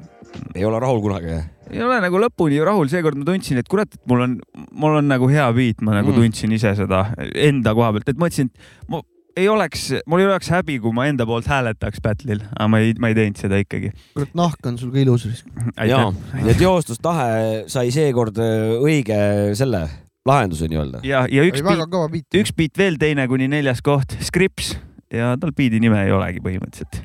ei ole rahul kunagi. ei ole nagu lõpuni rahul, seekord ma tundsin, et kurat, et mul on, mul on nagu hea beat, ma nagu Mm. tundsin ise seda enda koha pealt, et mõtlesin, et ma ei oleks, mul ei oleks häbi, kui ma enda poolt hääletaks Battle'il, aga ma ei, ma ei teinud seda ikkagi. kurat nahk on sul ka ilus. ja, ja teostustahe sai seekord äh, õige selle lahenduse nii-öelda. ja, ja üks beat. üks beat veel teine kuni neljas koht, Scripps ja tal beat'i nime ei olegi põhimõtteliselt.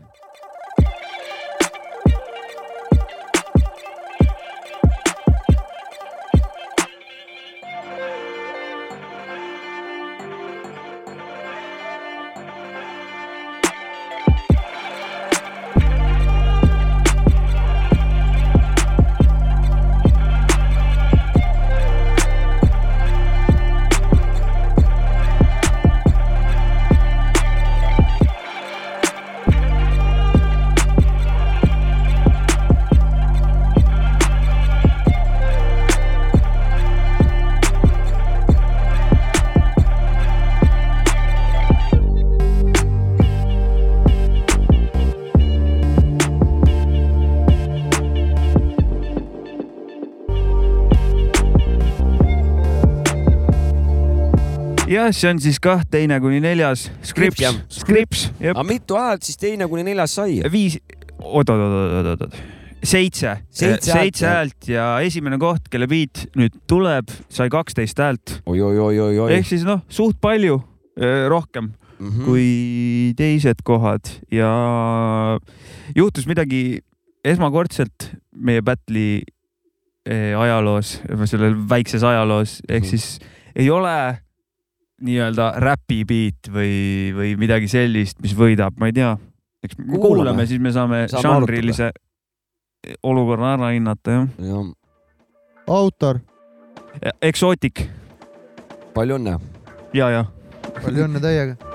jah, see on siis kah teine kuni neljas. Scripts, jah. aga mitu häält siis teine kuni neljas sai? viis, oot, oot, oot, oot, oot, seitse, Seitse häält, ja esimene koht, kelle beat nüüd tuleb, sai kaksteist häält. ehk. siis noh, suht palju rohkem Mhm. kui teised kohad ja juhtus midagi esmakordselt meie battle'i eh, ajaloos, sellel väikses ajaloos, ehk Mhm. siis ei ole nii-öelda räpi beat või, või midagi sellist, mis võidab, ma ei tea. eks me Kuulame. kuulame, siis me saame, Saame žanrilise olukorra ära hinnata, jah. jah, autor, eksootik palju õnne. ja, ja palju õnne teiega.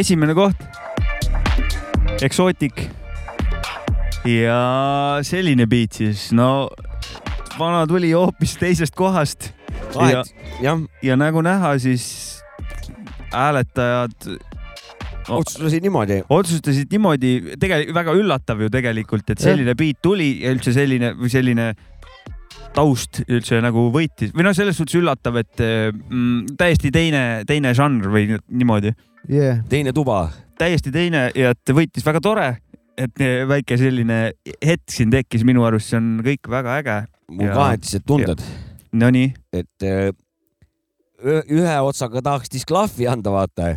Esimene koht, eksootik. ja selline beat siis, no vana tuli hoopis teisest kohast. Ja, jah, ja nagu näha, siis hääletajad otsustasid niimoodi. otsustasid niimoodi, tegelikult väga üllatav ju tegelikult, et selline beat tuli ja üldse selline või selline taust üldse nagu võitis. Või noh, selles suhtes üllatav, et mm, täiesti teine, teine žanr või niimoodi Yeah. teine tuba. täiesti teine ja et võitis väga tore, et väike selline hetk siin tekkis minu arust, see on kõik väga äge. mul Ja- kahetised tunded, Nonii, et äh, ühe- otsaga tahaks disklahvi anda, vaata,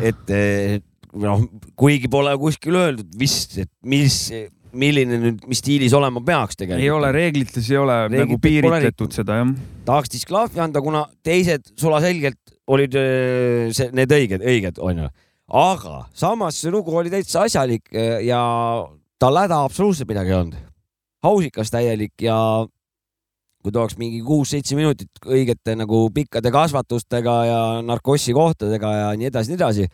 et äh, noh, kuigi pole kuskil öeldud vist, et mis, milline nüüd, mis stiilis olema peaks tegelikult. ei ole reeglites ei ole Reeglites nagu piiritletud seda jah. tahaks disklahvi anda, kuna teised sulaselgelt olid see, need õiged, õiged onju. aga samas see lugu oli täitsa asjalik ja tal häda absoluutselt midagi ei olnud. hausikas täielik ja kui ta oleks mingi kuus-seitse minutit õigete nagu pikkade kasvatustega ja narkossi kohtadega ja nii edasi, nii edasi,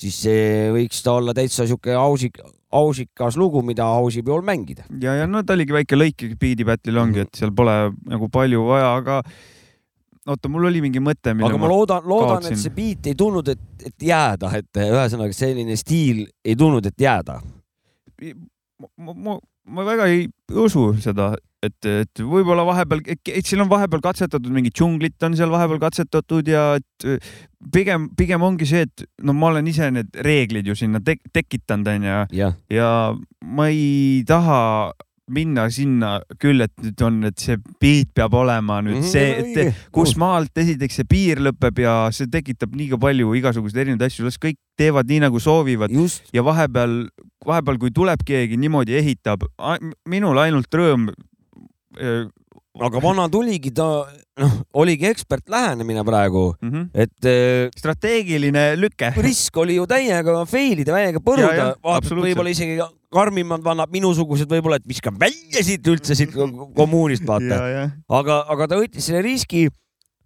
siis see võiks ta olla täitsa sihuke hausik, hausikas lugu, mida hausi peol mängida. ja, ja no ta oligi väike lõik Beat'i Battle'il ongi, et seal pole nagu palju vaja, aga oota, mul oli mingi mõte, mille aga ma loodan, loodan, et see beat ei tulnud, et, et jääda, et ühesõnaga selline stiil ei tulnud, et jääda. ma, ma, ma väga ei usu seda, et, et võib-olla vahepeal, et siin on vahepeal katsetatud mingit džunglit on seal vahepeal katsetatud ja et pigem, pigem ongi see, et no ma olen ise need reeglid ju sinna tek tekitanud onju ja ma ei taha minna sinna küll, et nüüd on, et see beat peab olema nüüd Mhm, see, et kus maalt esiteks see piir lõpeb ja see tekitab liiga palju igasuguseid erinevaid asju, las kõik teevad nii nagu soovivad. Just, ja vahepeal, vahepeal, kui tuleb keegi niimoodi ehitab, minul ainult rõõm. Aga vana tuligi ta, noh, oligi ekspert lähenemine praegu, Mhm. et äh, strateegigiline lüke. risk oli ju täiega fail ida, täiega põruda ja,, vaata, absoluutselt. võib-olla isegi karmimad vannad minusugused võib-olla, et viskan välja siit üldse siit kommuunist, vaata. aga, aga ta võttis selle riski,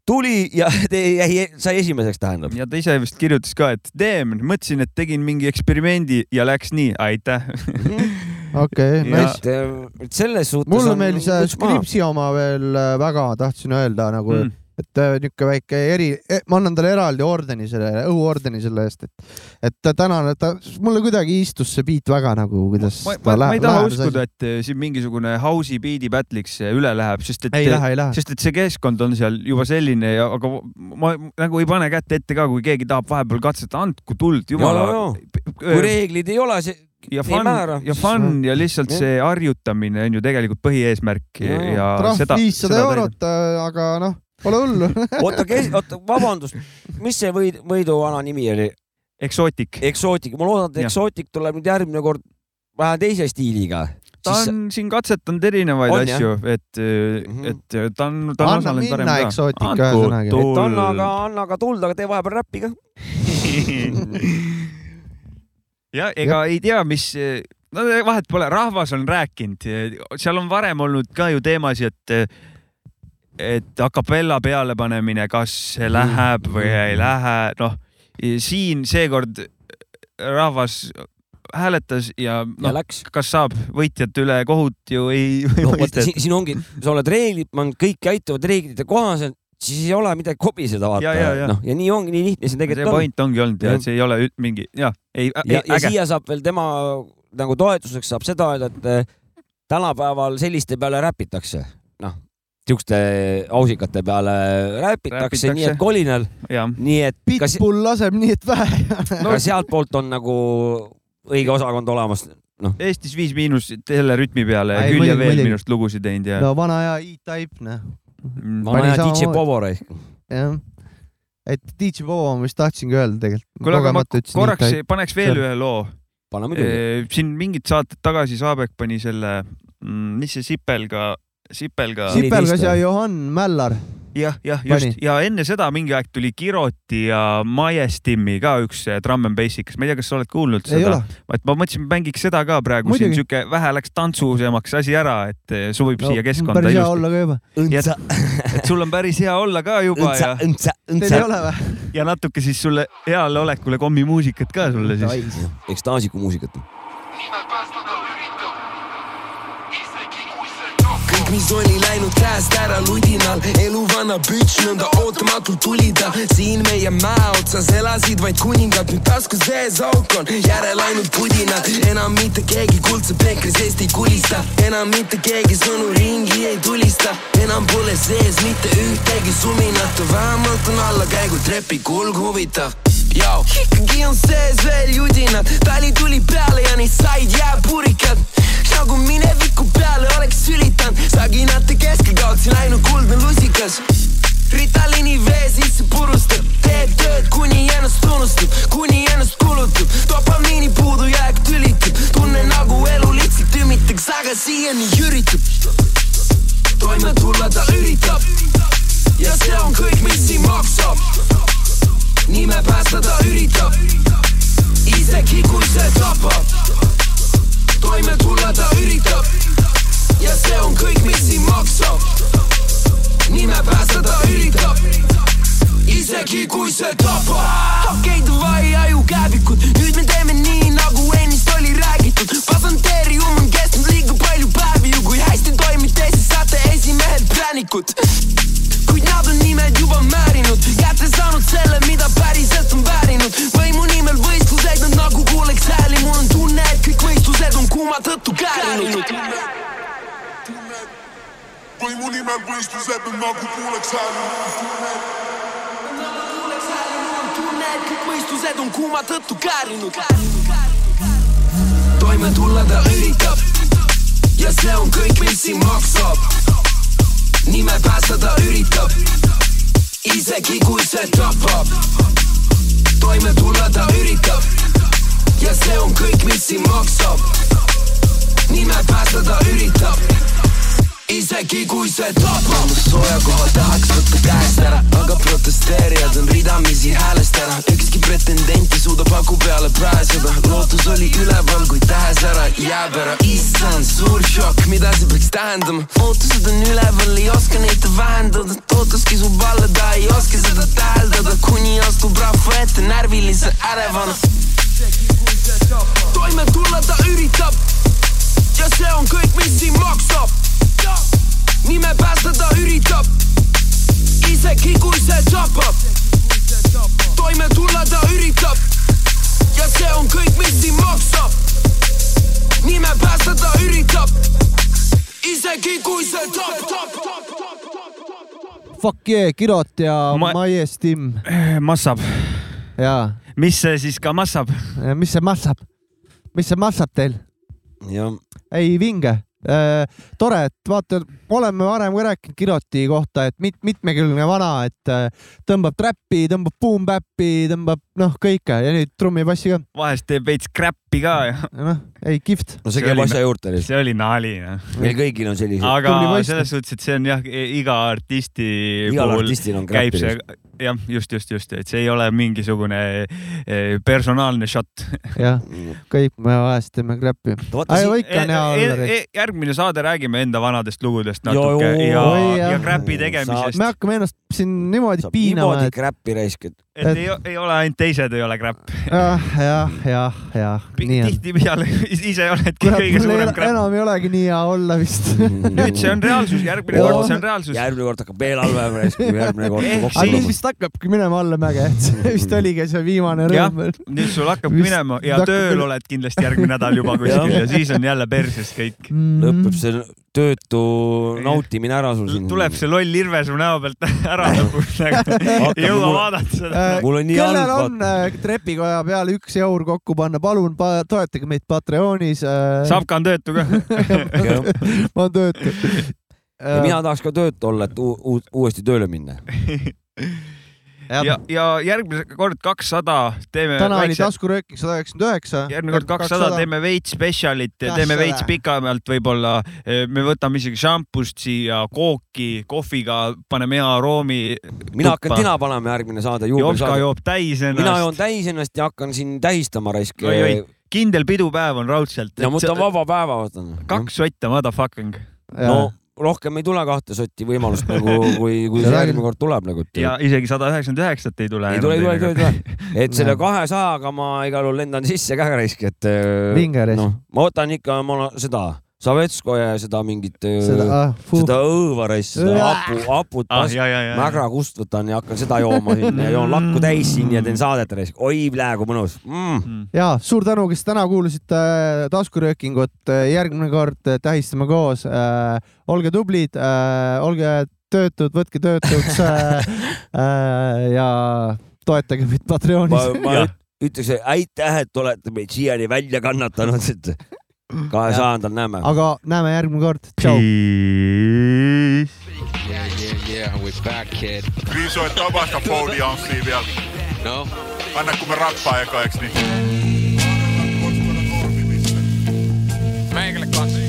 tuli ja jäi, sai esimeseks, tähendab. ja ta ise vist kirjutas ka, et damn, mõtlesin, et tegin mingi eksperimendi ja läks nii, aitäh. okei, Ja- nice. et, selles suhtes. mulle meeldis äh, Scripsi oma veel äh, väga, tahtsin öelda nagu Mm. Et äh, niisugune väike eri, ma annan talle eraldi ordeni selle, õhuordeni selle eest, et, et ta tänane, ta, mulle kuidagi istus see beat väga nagu, kuidas ma, ta ma, ma läheb. ei taha uskuda, et eh, siin mingisugune house'i beat'i battle'iks üle läheb, sest et ei lähe, ei lähe. sest et see keskkond on seal juba selline ja, aga ma nagu ei pane kätt ette ka, kui keegi tahab vahepeal katsetada, andku tuld, jumala Ja, ja, kui reeglid ei ole, see ja fun ja fun ja lihtsalt Jah. see harjutamine on ju tegelikult põhieesmärk ja, Ja, ja. ja trahv seda, viissada eurot, aga noh, pole hullu. oota, kes, oota, vabandust, mis see võid, võiduala nimi oli? eksootik. eksootik, ma loodan, et eksootik tuleb nüüd järgmine kord vähe teise stiiliga. ta on siin katsetanud erinevaid On, asju, et Mhm., et ta on, ta on Anna osalenud varem ka. eksootik, ühesõnaga. et anna aga, anna aga tuld, aga tee vahepeal räppi ka. ja ega ei tea, mis, no vahet pole, rahvas on rääkinud, seal on varem olnud ka ju teemasid, et et a capella pealepanemine, kas see läheb või ei lähe, noh siin seekord rahvas hääletas ja ja noh, kas saab võitjat üle kohut ju ei, no vot, mõisteta. siin, siin ongi, sa oled reeglid, kõik käituvad reeglite kohaselt, siis ei ole midagi kobiseda vaata noh, ja nii ongi, nii lihtne see see tegelikult on. point ongi olnud ja et see ei ole mingi jah, ei, ja ja siia saab veel tema nagu toetuseks saab seda öelda, et eh, tänapäeval selliste peale räpitakse, siukeste ausikate peale räpitakse, nii et kolinal, nii et Pitbull laseb nii, et vähe. ka sealtpoolt on nagu õige osakond olemas. Eestis Viis Miinus selle rütmi peale Ei, küll ja veel muidugi. minust lugusid teinud ja no vana hea E-Type, noh, mm, vana hea DJ. Povo raisk. jah. et DJ Bobo ma vist tahtsingi öelda tegelikult. kuule, aga ma korraks paneks veel ühe loo. pane muidugi. siin mingid saated tagasi Saabek pani selle, mis see Sipelga, Sipelga. Sipelgas 14 ja Johan Mällar. jah, jah, Pani. just ja enne seda mingi aeg tuli Kiroti ja Majestimmi ka üks eh, Drum and Bassikas, ma ei tea, kas sa oled kuulnud ei seda et ma mõtlesin, mängiks seda ka praegu, siin Muidugi. sihuke vähe läks tantsusemaks asi ära, et eh, sobib No, siia keskkonda päris hea ilusti. olla ka juba. et sul on päris hea olla ka juba õntsa ja, õntsa, Teil õntsa ei. ole või? ja natuke siis sulle heale olekule kommimuusikat ka sulle siis. ekstaasiku muusikat. kõik, mis oli läinud käest ära ludinal, elu vana bütš nõnda ootamatult tuli ta siin meie mäe otsas elasid vaid kuningad, nüüd taskus sees auk on, järel ainult pudinad, enam mitte keegi kuldse peekri seest ei kulista, enam mitte keegi sõnu ringi ei tulista, enam pole sees mitte ühtegi suminat, vähemalt on allakäigu trepi kulg huvitav Jau, ikkagi on sees veel judinad, tali tuli peale ja neid said jääpurikad nagu mineviku peale oleks sülitanud, saginate keskel kaotsin ainult kuldne lusikas. Ritalini vee sisse purustab, teeb tööd, kuni ennast unustab, kuni ennast kulutab, dopamiini puudujääk tülitab, tunnen nagu elu lihtsalt tümitaks, aga siiani üritab. toime tulla ta üritab. Ja see on kõik, mis siin maksab. nime päästa ta üritab, isegi kui see tapab toime tulla ta üritab ja see on kõik, mis siin maksab. nime päästa ta üritab, isegi kui see tapab. okei, davai, ajukääbikud, nüüd me teeme nii, nagu ennist oli räägitud. pasanteerium on kestnud liiga palju päevi esimehed präänikud. kuid nad on nimed juba määrinud, kätte saanud selle, mida päriselt on väärinud. võimu nimel võistluseid nad nagu kuuleks hääli, mul on tunne, et kõik võistlused on kuuma tõttu käärinud. võimu nimel võistlused on nagu kuuleks hääli. tunne, et kõik võistlused on kuuma tõttu käärinud. toime tulla ta üritab ja see on kõik, mis siin maksab. Nime päästa ta üritab, isegi kui see tapab. toime tulla ta üritab ja see on kõik, mis siin maksab. nime päästa ta üritab isegi kui see tapab. sooja koha tahaks võtta käest ära, aga protesteerijad on ridamisi häälest ära. ükski pretendent ei suuda paku peale pääseda, lootus oli üleval, kuid tähes ära jääb ära. issand, suur šokk, mida see peaks tähendama? ootused on üleval, ei oska neid vähendada, tootlus kisub alla, ta ei oska seda täheldada, kuni astub rahva ette närvilise ärevana. toime tulla ta üritab ja see on kõik, mis siin maksab nime päästa ta üritab, isegi kui see tapab. toime tulla ta üritab ja see on kõik, mis siin maksab. nime päästa ta üritab, isegi kui see tapab. Fuck yeah, Kirot ja Ma- Maies Tim massab, ja mis see siis ka massab? mis see massab, mis see massab teil? ja ei vinge. tore, et vaata, oleme varem ka rääkinud Kiroti kohta, et mit-, mitmekülgne vana, et äh, tõmbab trappi, tõmbab boom-bap'i, tõmbab noh, kõike ja nüüd trummipassi ka. vahest teeb veits kräppi ka ja noh, ei kihvt. no see See käib oli- asja juurde lihtsalt. see oli nali noh. meil kõigil on sellised, aga selles suhtes, et see on jah, iga artisti igal puhul artistil on lihtsalt. jah, just, just, just, et see ei ole mingisugune eh, personaalne shot. jah, kõik me vahest teeme kräppi. vaata aga siin, ikka on hea olla. E, järgmine saade räägime enda vanadest lugudest natuke ja oi,, jah. ja kräpi tegemisest me. hakkame ennast siin niimoodi saab piinama, niimoodi et kräppi raisk, et et ei, ei ole ainult teised ei ole kräpp. jah, jah, jah, jah, on. tihtipeale ise oledki kurat, kõige suurem ole, kräpp. enam ei olegi nii hea olla vist. nüüd see on reaalsus, järgmine kord see on reaalsus. järgmine kord hakkab veel halvem raisk, kui järgmine kord Ehk kokku nüüd vist hakkabki minema allamäge, et see vist oligi see viimane jah rõõm., nüüd sul hakkabki Vist minema ja hakkab tööl oled kindlasti järgmine nädal juba kuskil ja siis on jälle perses kõik. Mm. lõpeb see töötu nautimine ära sul siin. tuleb see loll irve su näo pealt ära lõpuks, ei jõua vaadata seda. Äh, Mul on nii kellel halb, on äh, trepikoja peale üks eur kokku panna, palun pa toetage meid Patreonis. Sapka on töötu ka. ma olen töötu. mina tahaks ka töötu olla, et uu- uu- uuesti tööle minna. ja, ja järgmine kord kakssada teeme täna oli väikse, taskurööking sada üheksakümmend üheksa. järgmine kord kakssada teeme veits spetsialit, teeme 200. veits pikemalt võib-olla. me võtame isegi šampust siia, kooki, kohviga, paneme hea aroomi. mina hakkan tina panema järgmine saade, Jopska joob täis mina ennast joon. täis ennast ja hakkan siin tähistama raisk. Oi, oi. kindel pidupäev on raudselt. ja ma võtan vaba päeva, vaatan. kaks sotta, motherfucking. no rohkem ei tule kahte sotti võimalust nagu, kui, kui see Seda järgmine kord tuleb nagu. ja isegi sada üheksakümmend üheksat ei tule. ei tule, ei tule, ei tule, ei tule. et selle kahesajaga ma igal juhul lendan sisse ka raisk, et. Vinge raisk. noh, ma võtan ikka ma seda Savetskoja ja seda mingit, seda seda, ah,, fuh. õõva raisk, seda hapu, haput ah,. pas- ja, ja, ja. mägra kust võtan ja hakkan seda jooma siin ja joon lakku täis siin ja teen saadet oi, praegu mõnus mm.. ja suur tänu, kes täna kuulasite äh, taskuröökingut. järgmine kord äh, tähistame koos. olge tublid, olge töötud, võtke töötuks äh, äh, ja toetage meid ma, Patreonis. ma üt- ütleks, aitäh, et olete meid siiani välja kannatanud, et kahesajandal näeme. aga näeme järgmine kord. tšau. Kriiso, et avasta foodianssia vielä. No, Anna kun me rappaa eka, eiks niin? meikälle kanssa.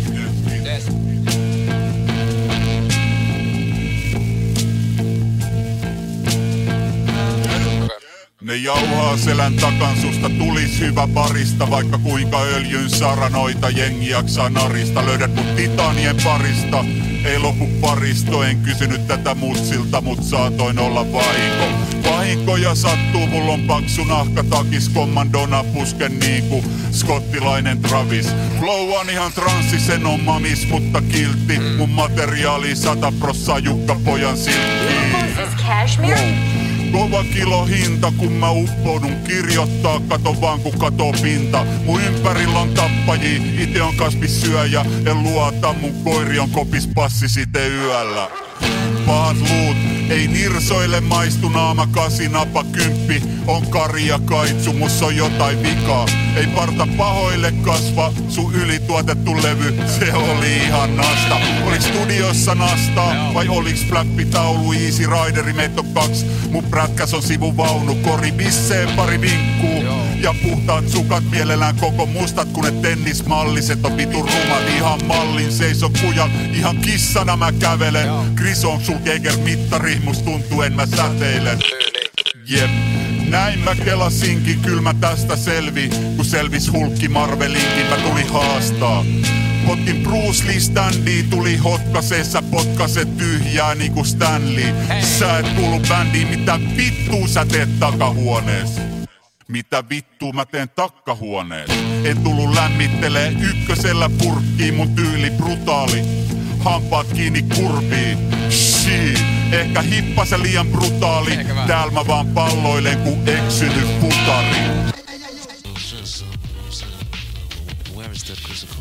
Ne jauhaa selän takan susta tulis hyvä barista. Vaikka kuinka öljyn saranoita jengi jaksaa narista. Löydät mut titanien parista. Ei lopu paristo, en kysynyt tätä mutsilta Mut saatoin olla vahinko. Vahinkoja sattuu, mulla on paksu nahka takis. Kommandona pusken niinku skottilainen Travis. Flow on ihan transsi, sen on mamis, mutta kiltti. Mun materiaali sata prossaa Jukka pojan silkkiin Kova kilo hinta, kun mä uppoudun kirjoittaa, kato vaan kun kato pinta. Mun ympärillä on tappajia, ite on kasvissyöjä, en luota, mun koiri on kopis passi site yöllä. Pahat luut, ei nirsoille maistu naama kasi napa kymppi. On karja kaitsu, mus on jotain vikaa. Ei parta pahoille kasva, sun ylituotettu levy, se oli ihan nasta. Oliko studiossa nastaa, vai oliks flappitaulu Easy Rideri meitä on kaks. Mun prätkäs on sivuvaunu, kori bisseen pari vinkkuu. Ja puhtaat sukat mielellään koko mustat, kun ne tennismalliset on vitun rumat. Ihan mallin seiso kujal, ihan kissana mä kävelen. Chris on sul mittari, must tuntuu en mä säteilen. Jep. Näin mä kelasinkin, kyl mä tästä selvi. Kun selvis hulkki Marvelinkin, mä tuli haastaa. Potkin Bruce Lee standi, tuli hotkaseessa potkase tyhjää niinku Stanley. Sä et kuulu bändiin, mitä vittuu sä teet takahuonees? Mitä vittu mä teen takkahuoneen? En tullu lämmittelee ykkösellä purkkiin mun tyyli brutaali. Hampaat kiinni kurviin. shii. Ehkä hippasen liian brutaali. Täällä mä vaan palloilen kun eksynyt putari. Where is that?